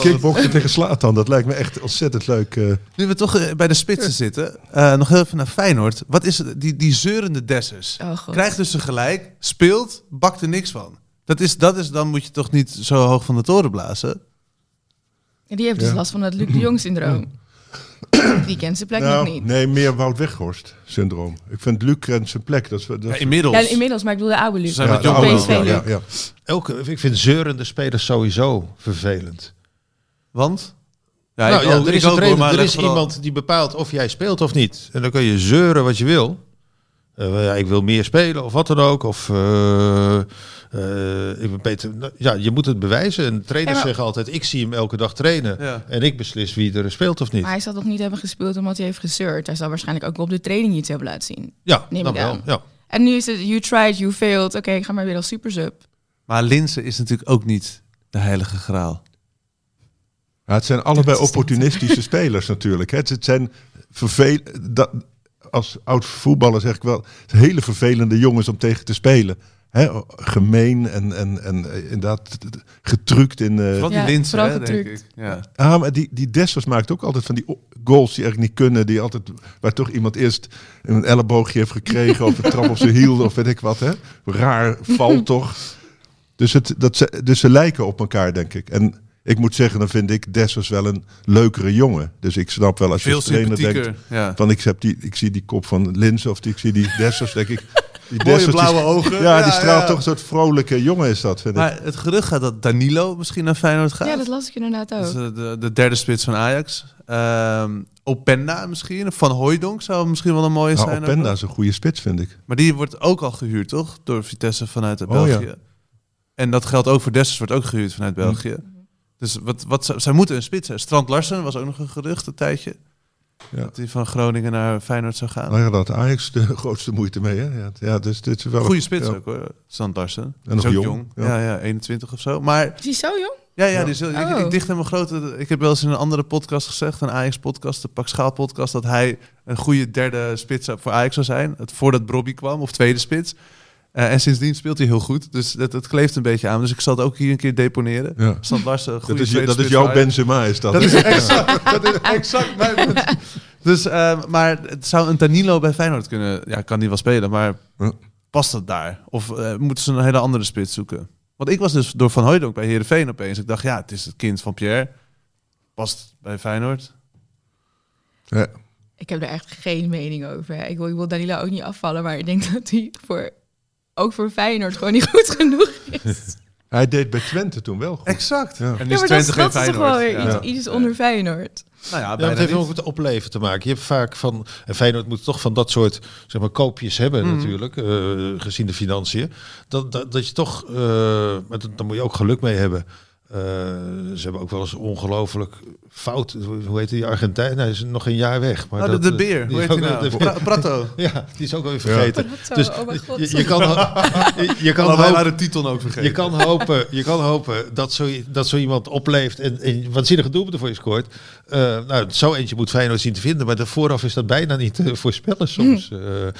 Kickboksen tegen Slatan, dat lijkt me echt ontzettend leuk. eh. Nu we toch eh, bij de spitsen zitten, eh, nog heel even naar Feyenoord. Wat is het? Die, die zeurende Dessers? Oh. Krijgt dus een gelijk, speelt, bakt er niks van. Dat is, dat is, dan moet je toch niet zo hoog van de toren blazen? En die heeft dus Ja. last van het Luc de Jong syndroom. Die kent zijn plek nog Nou, niet. nee, meer Wout Weghorst syndroom. Ik vind Luc kent zijn plek. Dat is, dat is- Ja, inmiddels. Ja, inmiddels, maar ik bedoel de oude Luc. Zijn ja, wat de jonger oude- PSV ja, Luc. ja, ja. Elke, ik vind zeurende spelers sowieso vervelend. Want? Ja, nou, ik ja, ook- er is, ook, trainer, er is vooral- iemand die bepaalt of jij speelt of niet. En dan kun je zeuren wat je wil. Eh, ja, ik wil meer spelen of wat dan ook. Of eh, eh, ik ben beter. Nou, Ja, je moet het bewijzen. En trainers Ja, maar- zeggen altijd: ik zie hem elke dag trainen. Ja. En ik beslis wie er speelt of niet. Maar hij zal toch niet hebben gespeeld omdat hij heeft gezeurd. Hij zal waarschijnlijk ook op de training iets hebben laten zien. Ja, Neem dan ik wel. aan. Ja. En nu is het, you tried, you failed. Oké, ik ga maar weer als super sub. Maar Linse is natuurlijk ook niet de heilige graal. Ja, het zijn allebei opportunistische <laughs> spelers natuurlijk. hè. Het zijn vervel dat, als oud voetballer zeg ik wel, het zijn hele vervelende jongens om tegen te spelen. Hè, gemeen en, en, en eh, inderdaad getrukt in. eh, Vooral die Ja, Linse, vooral hè, denk ik. Ja. Ah, maar die, die Dessers maakt ook altijd van die goals die eigenlijk niet kunnen. Die altijd, waar toch iemand eerst een elleboogje heeft gekregen of een trap op zijn hiel of weet ik wat. Hè? Raar val <laughs> toch. Dus, het, dat ze, dus ze lijken op elkaar, denk ik. En ik moet zeggen, dan vind ik Dessers wel een leukere jongen. Dus ik snap wel als je Veel als trainer denkt... ja. Van ik, heb die, ik zie die kop van Lins of die, ik zie die Dessers, denk ik... Die Mooie blauwe ogen. Ja, die straalt ja. toch een soort vrolijke jongen is dat, vind ik. Maar het gerucht gaat dat Danilo misschien naar Feyenoord gaat. Ja, dat las ik inderdaad ook. eh, de, de derde spits van Ajax. Ehm, Openda misschien. Van Hooijdonk zou misschien wel een mooie Nou, zijn. Openda is een goede spits, vind ik. Maar die wordt ook al gehuurd, toch? Door Vitesse vanuit Oh, België. ja. En dat geldt ook voor Dessers, wordt ook gehuurd vanuit Hm. België. Dus wat, wat, zij moeten een spits hebben. Strand Larsen was ook nog een gerucht een tijdje. Ja. Dat hij van Groningen naar Feyenoord zou gaan. Nou ja, dat Ajax de <laughs> grootste moeite mee, hè? Ja, ja dus dit is wel Goede spits ja. ook hoor, Strand Larsen. En nog ook jong, jong. ja. Ja. Ja, 21 of zo. Maar Is hij zo jong? ja, ja, Ja. Die is, ik, Oh. ik dicht hem een grote... Ik heb wel eens in een andere podcast gezegd, een Ajax-podcast, de Pak Schaal podcast, dat hij een goede derde spits voor Ajax zou zijn. Het, voordat Bobby kwam, of tweede spits. Eh, en sindsdien speelt hij heel goed. Dus dat, het kleeft een beetje aan. Dus ik zal het ook hier een keer deponeren. Ja. Larsen, Dat is, dat is jouw. Benzema, is dat. Dat is <laughs> exact, dat is exact mijn punt. <laughs> Dus, eh, maar het zou een Danilo bij Feyenoord kunnen... Ja, kan die wel spelen, maar Ja. past dat daar? Of eh, moeten ze een hele andere spits zoeken? Want ik was dus door Van Hooijdonk bij Heerenveen opeens. Ik dacht, ja, het is het kind van Pierre. Past bij Feyenoord. Ja. Ik heb er echt geen mening over. Ik wil, ik wil Danilo ook niet afvallen, maar ik denk <laughs> dat hij voor, ook voor Feyenoord gewoon niet goed genoeg is. <laughs> Hij deed bij Twente toen wel goed. Exact. Ja. En Ja, is dat, Twente geen dat is toch Feyenoord. wel weer Ja. iets, iets onder Feyenoord. Nou ja, Ja, het heeft ook met opleven te maken. Je hebt vaak van. En Feyenoord moet toch van dat soort zeg maar, koopjes hebben, Mhm. natuurlijk. eh, gezien de financiën. Dat, dat, dat je toch. eh maar dat- daar moet je ook geluk mee hebben. Eh, ze hebben ook wel eens ongelooflijk fout. Hoe heet die Argentijn? Hij is nog een jaar weg. Maar Oh, de, dat, de eh, beer. Hoe heet nou? Pra- Prato. <laughs> Ja, die is ook alweer <laughs> vergeten. Prato, Dus oh mijn god. <laughs> je, je kan, je, je kan wij hopen, waren de titel ook vergeten. je kan hopen, je kan hopen dat, zo, dat zo iemand opleeft en, en waanzinnige doelpunten voor je scoort. Eh, nou, zo eentje moet Feyenoord zien te vinden, maar de vooraf is dat bijna niet te voorspellen soms. Eh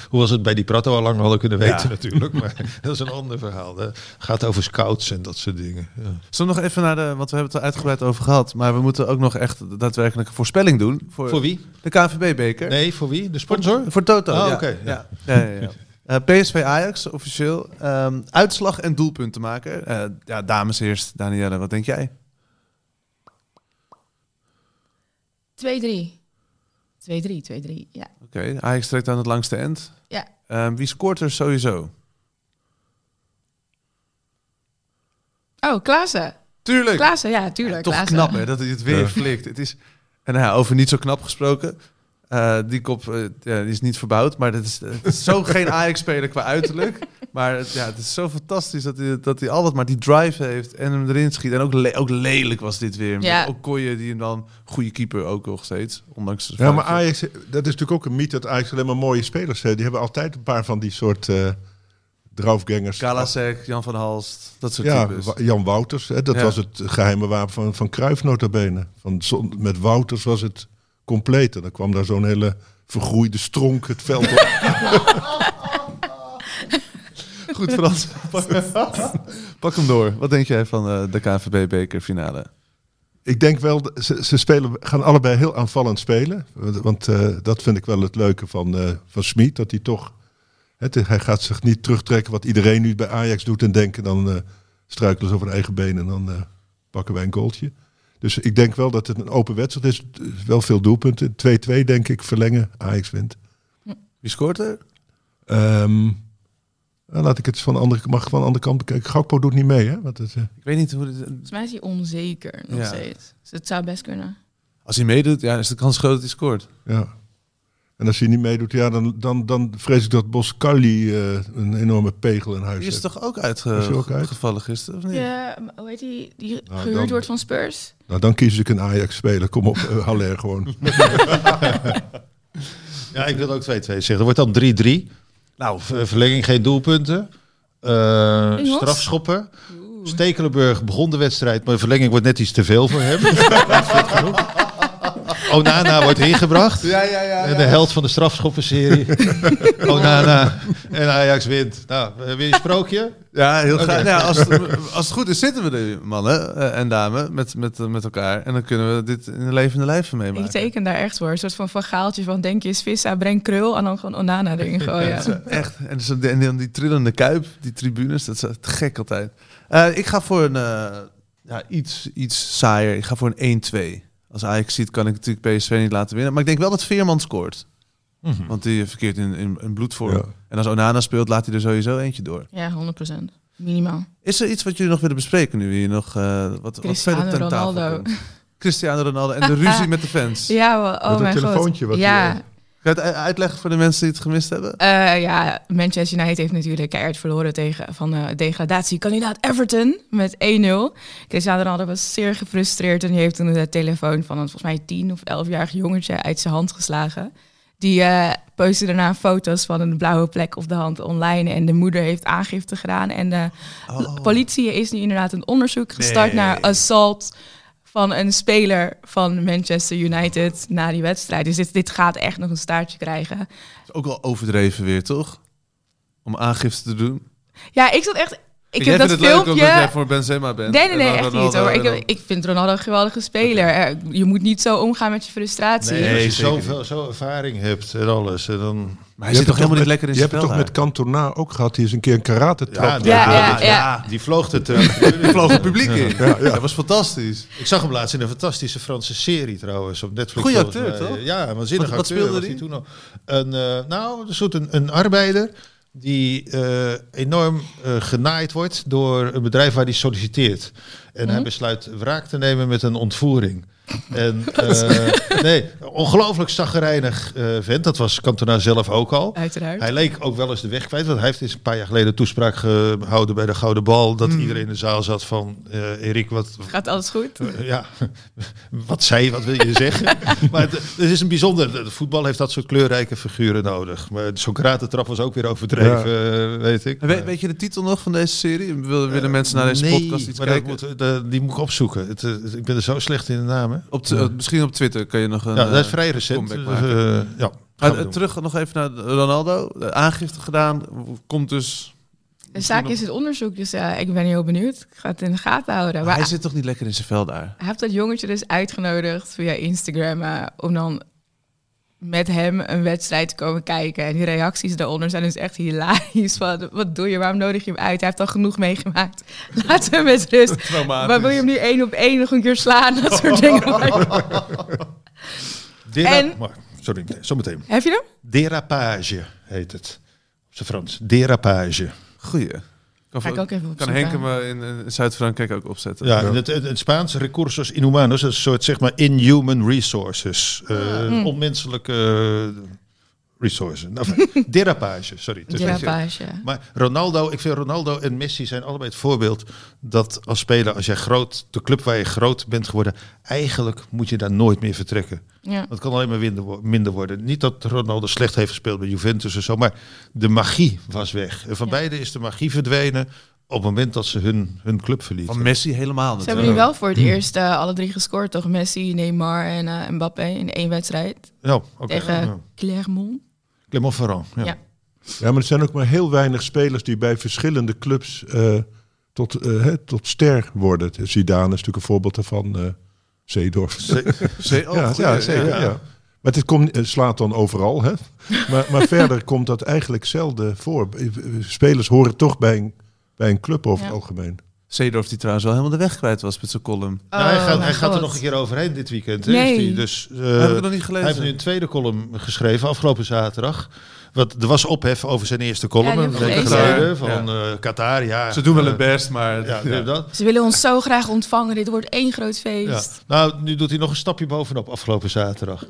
hoewel ze het bij die Prato al lang hadden kunnen weten Ja. natuurlijk, maar dat is een ander verhaal. Het gaat over scouts en dat soort dingen. Ja. Zullen we nog even naar de... Want we hebben het er uitgebreid over gehad. Maar we moeten ook nog echt daadwerkelijk een voorspelling doen. Voor, Voor wie? de KNVB-beker. Nee, voor wie? De sponsor? Voor Toto. Oh, ja. oké, Ja. Ja, ja, ja. Eh, PSV Ajax, officieel. Ehm, uitslag en doelpuntenmaker. Eh ja, dames eerst. Danielle, wat denk jij? 2-3. 2-3, 2-3, ja. Oké, Ajax trekt aan het langste end. Ja. Ehm, wie scoort er sowieso? Oh, Klaassen. Tuurlijk. Klaassen, ja, tuurlijk. Toch Klaassen. knap hè, dat hij het weer Ja. flikt. Het is, en nou ja, over niet zo knap gesproken. Eh, die kop eh, ja, die is niet verbouwd, maar dat is, zo <laughs> geen Ajax-speler qua uiterlijk. Maar het, ja, het is zo fantastisch dat hij, dat hij altijd maar die drive heeft en hem erin schiet. En ook, le- ook lelijk was dit weer. Ja. Ook Koye, die hem dan... Goede keeper ook nog steeds, ondanks de Ja, maar. Ajax, dat is natuurlijk ook een mythe dat Ajax alleen maar mooie spelers heeft. Die hebben altijd een paar van die soort eh draufgangers. Galasek, Jan van Halst, dat soort Ja, types. Jan Wouters, hè, dat Ja. was het geheime wapen van, van Cruijff nota bene. Van, met Wouters was het compleet. En dan kwam daar zo'n hele vergroeide stronk het veld op. <laughs> Goed Frans, pak, hem door. Wat denk jij van eh, de KNVB-bekerfinale? Ik denk wel, dat ze, ze spelen, gaan allebei heel aanvallend spelen. Want, eh, dat vind ik wel het leuke van, eh van Smit. Dat hij toch, het, hij gaat zich niet terugtrekken wat iedereen nu bij Ajax doet. En denken dan eh, struikelen ze over de eigen benen en dan eh, pakken wij een goaltje. Dus ik denk wel dat het een open wedstrijd is. Wel veel doelpunten. 2-2 denk ik, verlengen. Ajax wint. Wie scoort er? Ehm, nou, laat ik het van de andere, mag van de andere kant bekijken. Gakpo doet niet mee, hè? Want het, eh, Ik weet niet hoe... dit- Volgens mij is hij onzeker nog Ja. steeds. Dus het zou best kunnen. Als hij meedoet, ja, is de kans groot dat hij scoort. Ja. En als hij niet meedoet, ja, dan, dan, dan vrees ik dat Boscali eh een enorme pegel in huis Die is heeft. toch ook uitgevallen gisteren, of niet? Ja, maar hoe heet die? Die Nou, gehuurd dan- wordt van Spurs? Nou, dan kies ik een Ajax-speler. Kom op, uh, Haller gewoon. <laughs> Ja, ik wil ook 2-2 zeggen. Er wordt dan 3-3. Nou, ver- verlenging geen doelpunten. Eh, strafschoppen. Stekelenburg begon de wedstrijd, maar de verlenging wordt net iets te veel voor hem. <laughs> Dat genoeg. Onana wordt ingebracht. Ja, ja, ja. En de held van de strafschoppenserie. <laughs> Onana. En Ajax wint. Nou, eh, weer een sprookje? Ja, heel graag. Nou, als, het, als het goed is, zitten we er, mannen eh, en dames, met, met, met elkaar. En dan kunnen we dit in de levende lijf Ik meemaken. teken daar echt voor. Een soort van, van gaaltje van denk je is vissa, breng krul en dan gewoon Onana erin gooien. Echt. En, zo, en dan die trillende kuip, die tribunes, dat is echt gek altijd. Eh, ik ga voor een eh, ja, iets, iets saaier. Ik ga voor een 1-2. Als Ajax ziet, kan ik natuurlijk PSV niet laten winnen. Maar ik denk wel dat Veerman scoort. Want die verkeert in, in, in bloedvorm. Ja. En als Onana speelt, laat hij er sowieso eentje door. Ja, 100%. Minimaal. Is er iets wat jullie nog willen bespreken nu? Hier nog, eh, wat, wat verder ten tafel Ronaldo. komt? Cristiano Ronaldo en de <laughs> ruzie met de fans. Ja, wel- oh dat mijn telefoontje god. wat ja, je het u- uitleggen voor de mensen die het gemist hebben? Eh, ja, Manchester United heeft natuurlijk keihard verloren tegen van eh degradatiekandidaat Everton met 1-0. Cristiano Ronaldo was zeer gefrustreerd en die heeft toen de telefoon van een volgens mij 10 of 11-jarig jongetje uit zijn hand geslagen. Die eh postte daarna foto's van een blauwe plek op de hand online en de moeder heeft aangifte gedaan. En de Oh. politie is nu inderdaad een onderzoek gestart Nee. naar assault van een speler van Manchester United na die wedstrijd. Dus dit, dit gaat echt nog een staartje krijgen. Is ook wel overdreven weer, toch? Om aangifte te doen. Ja, ik zat echt. Ik heb dat het leuk filmpje. omdat jij voor Benzema bent. Nee, nee, nee, echt niet hoor. Ik, ik vind Ronaldo een geweldige speler. Eh, Je moet niet zo omgaan met je frustratie. Nee, als je zoveel zo ervaring hebt en alles. En dan... Maar hij zit toch helemaal niet lekker in Je hebt het toch met Cantona ook gehad. Die is een keer een karate trap. Ja, die, Ja, ja, ja, ja. die vloog het. <laughs> Er vloog het publiek in. Ja, ja. Dat was fantastisch. Ik zag hem laatst in een fantastische Franse serie trouwens op Netflix. Goeie acteur, toch? Ja, waanzinnig Wat- wat acteur. speelde die? toen al. Een, eh, nou, een soort een, een arbeider die eh, enorm eh, genaaid wordt door een bedrijf waar hij solliciteert. En Mhm. hij besluit wraak te nemen met een ontvoering. En eh, nee, ongelooflijk zaggerijnig eh vent. Dat was Cantona zelf ook al. Uiteraard. Hij leek ook wel eens de weg kwijt. Want hij heeft eens een paar jaar geleden toespraak gehouden bij de Gouden Bal. Dat Hmm. iedereen in de zaal zat van... eh Erik, wat, Gaat alles goed? ja, <laughs> wat zei, wat wil je zeggen? <laughs> maar het, het is een bijzonder. De voetbal heeft dat soort kleurrijke figuren nodig. Maar zo'n karatentrap was ook weer overdreven, weet ik. Weet, je de titel nog van deze serie? Willen, willen mensen naar deze nee, podcast iets maar kijken? moet, de- die moet ik opzoeken. Het, ik ben er zo slecht in de namen. Op eh, misschien op Twitter kan je nog een Ja, dat is eh, vrij recent. Dus, eh, ja, Maar terug nog even naar Ronaldo. De aangifte gedaan. Komt dus De zaak is het onderzoek, dus ja, ik ben heel benieuwd. Ik ga het in de gaten houden. Maar hij zit toch niet lekker in zijn vel daar? hij heeft dat jongetje dus uitgenodigd via Instagram om dan met hem een wedstrijd te komen kijken. En die reacties daaronder zijn dus echt hilarisch. Van, wat doe je? Waarom nodig je hem uit? Hij heeft al genoeg meegemaakt. <laughs> Laat hem met rust. Maar wil je hem nu één op één nog een keer slaan? Dat soort <laughs> dingen. <laughs> Dera- En- maar, sorry, zometeen. Heb je hem? Derapage heet het. Op zijn Frans. Derapage. Goeie. Kan, Ga ik ook even kan. Henk hem eh, in, in Zuid-Frankrijk ook opzetten? Ja, het, het Spaans recursos inhumanos, dat is een soort zeg maar inhuman resources. eh, Hmm. Onmenselijke eh, resources. Nou, fijn. <laughs> derapage, sorry. Derapage. Maar Ronaldo, ik vind Ronaldo en Messi zijn allebei het voorbeeld dat als speler, als jij groot, de club waar je groot bent geworden, eigenlijk moet je daar nooit meer vertrekken. Ja. Dat kan alleen maar minder, wo- minder worden. Niet dat Ronaldo slecht heeft gespeeld bij Juventus en zo, maar de magie was weg. En van Ja. beide is de magie verdwenen op het moment dat ze hun, hun club verlieten. Van Messi helemaal Ze hebben nu wel voor het eerst eh, alle drie gescoord, toch? Messi, Neymar en eh, Mbappé in één wedstrijd. Ja, oké. Tegen Ja. Clermont. Clermont-Ferrand. Ja. Ja. Ja, maar er zijn ook maar heel weinig spelers die bij verschillende clubs eh, tot, eh, hè, tot ster worden. Zidane is natuurlijk een voorbeeld daarvan. eh Zeedorf. Zee- <laughs> oh, ja, ja, zeker, ja. Maar het komt, het slaat dan overal. Hè? Maar, maar <laughs> verder komt dat eigenlijk zelden voor. Spelers horen toch bij een, bij een club over Ja. het algemeen. Zeedorf die trouwens wel helemaal de weg kwijt was met zijn column. Nou, hij Oh, gaat, hij gaat er nog een keer overheen dit weekend. Hè, Nee. die. Dus, eh, Heb ik nog niet hij gelezen. heeft nu een tweede column geschreven afgelopen zaterdag. Want er was ophef over zijn eerste column. Ja, van eh, Qatar. Ja, Ze doen wel eh, het best, maar... Ja. Ze willen ons zo graag ontvangen. Dit wordt één groot Ja. feest. Nou, nu doet hij nog een stapje bovenop afgelopen zaterdag.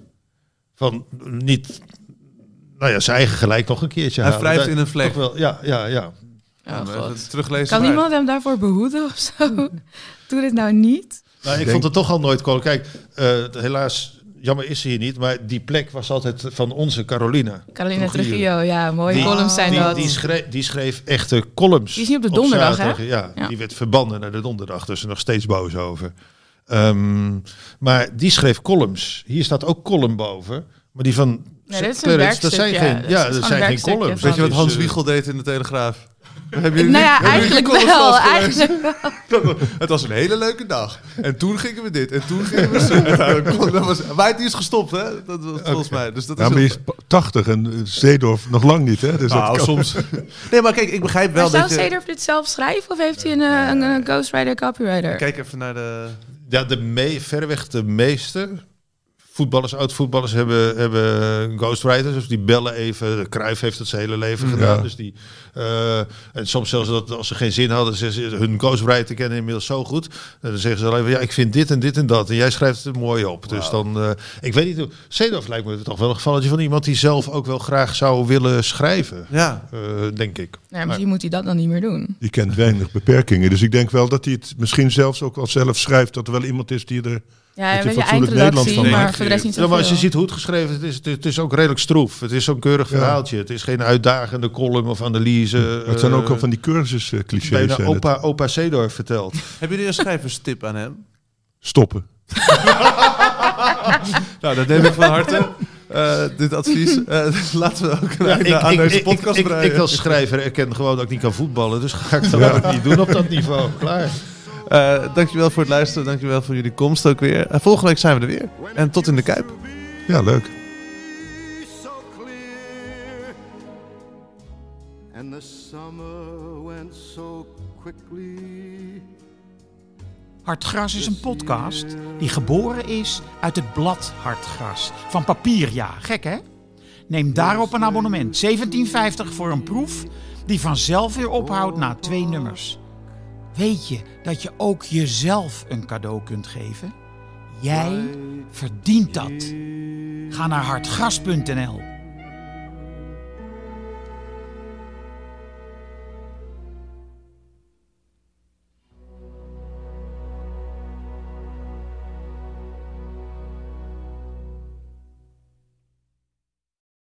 Van niet, nou ja, zijn eigen gelijk nog een keertje Hij halen. wrijft in een vlek. Wel, ja, ja, ja. Oh, God. teruglezen. Kan iemand hem daarvoor behoeden of zo? <laughs> Doe dit nou niet. Nou, ik denk- vond het toch al nooit komen. Kijk, eh, helaas, jammer is ze hier niet. Maar die plek was altijd van onze Carolina. Carolina Trujillo. Ja, mooie Die- columns zijn die, dat. Die schreef, die schreef echte columns. Die is niet op de donderdag, hè? zaterdag. Ja, Ja. die werd verbannen naar de donderdag. Is er nog steeds boos over. Ehm, maar die schreef columns. Hier staat ook column boven. Maar die van Nee, dit is een Clarence, dat zijn ja. geen, Dat is ja, dat zijn geen columns. Weet je wat Dat Hans is, eh, Wiegel deed in de Telegraaf? Hebben jullie Nou ja, hebben eigenlijk wel. Eigenlijk <laughs> wel. Het was een hele leuke dag. En toen gingen we dit. En toen gingen we zo. <laughs> Dat was, maar die is gestopt, hè? Dat was volgens mij. Dus dat Ja, is maar heel- is pa- 80 en eh, Zeedorf nog lang niet. Hè? Dus dat Nou, kan- soms. <laughs> Nee, maar kijk, ik begrijp wel Maar zou dat je... Cedar dit zelf schrijven of heeft hij een, eh, een, een ghostwriter copywriter? Kijk even naar de... Ja, de me, verreweg de meeste voetballers, oud-voetballers hebben, hebben ghostwriters. Dus die bellen even. Cruijff heeft het zijn hele leven gedaan. Ja. Dus die, eh, en soms zelfs dat als ze geen zin hadden, ze, ze- hun ghostwriter kennen inmiddels zo goed. En dan zeggen ze alleen van, ja, ik vind dit en dit en dat. En jij schrijft het mooi op. Dus dan, eh, ik weet niet hoe... Seedorf lijkt me toch wel een gevalletje van iemand die zelf ook wel graag zou willen schrijven. Ja. eh, denk ik. Nou, misschien moet hij dat dan niet meer doen. Die kent weinig beperkingen. Dus ik denk wel dat hij het misschien zelfs ook wel zelf schrijft. Dat er wel iemand is die er... Ja, Dat je een fatsoenlijk Nederlands maar voor de rest niet Ja, zo maar als je ziet hoe het geschreven is, het is, het is, het is ook redelijk stroef. Het is zo'n keurig Ja. verhaaltje. Het is geen uitdagende column of analyse. Maar het zijn ook eh, al van die cursus-clichés. bijna zijn het. opa, opa Seedorf verteld. <laughs> Hebben jullie een schrijverstip aan hem? Stoppen. <laughs> Nou, dat neem ik van harte. Eh, dit advies. Eh, <laughs> laten we ook een Ja, ik, aan ik, deze podcast ik, ik, breien. ik als schrijver erken gewoon dat ik niet kan voetballen. Dus ga ik dat ook niet doen op dat niveau. Klaar. Eh, dankjewel voor het luisteren. Dankjewel voor jullie komst ook weer. En volgende week zijn we er weer. En tot in de Kuip. Ja, leuk. And the summer went so quickly. Hartgras is een podcast die geboren is uit het blad Hartgras. Van papier, ja. Gek, hè? Neem daarop een abonnement. 17,50 voor een proef die vanzelf weer ophoudt na twee nummers. Weet je dat je ook jezelf een cadeau kunt geven? Jij verdient dat. Ga naar hartgras.nl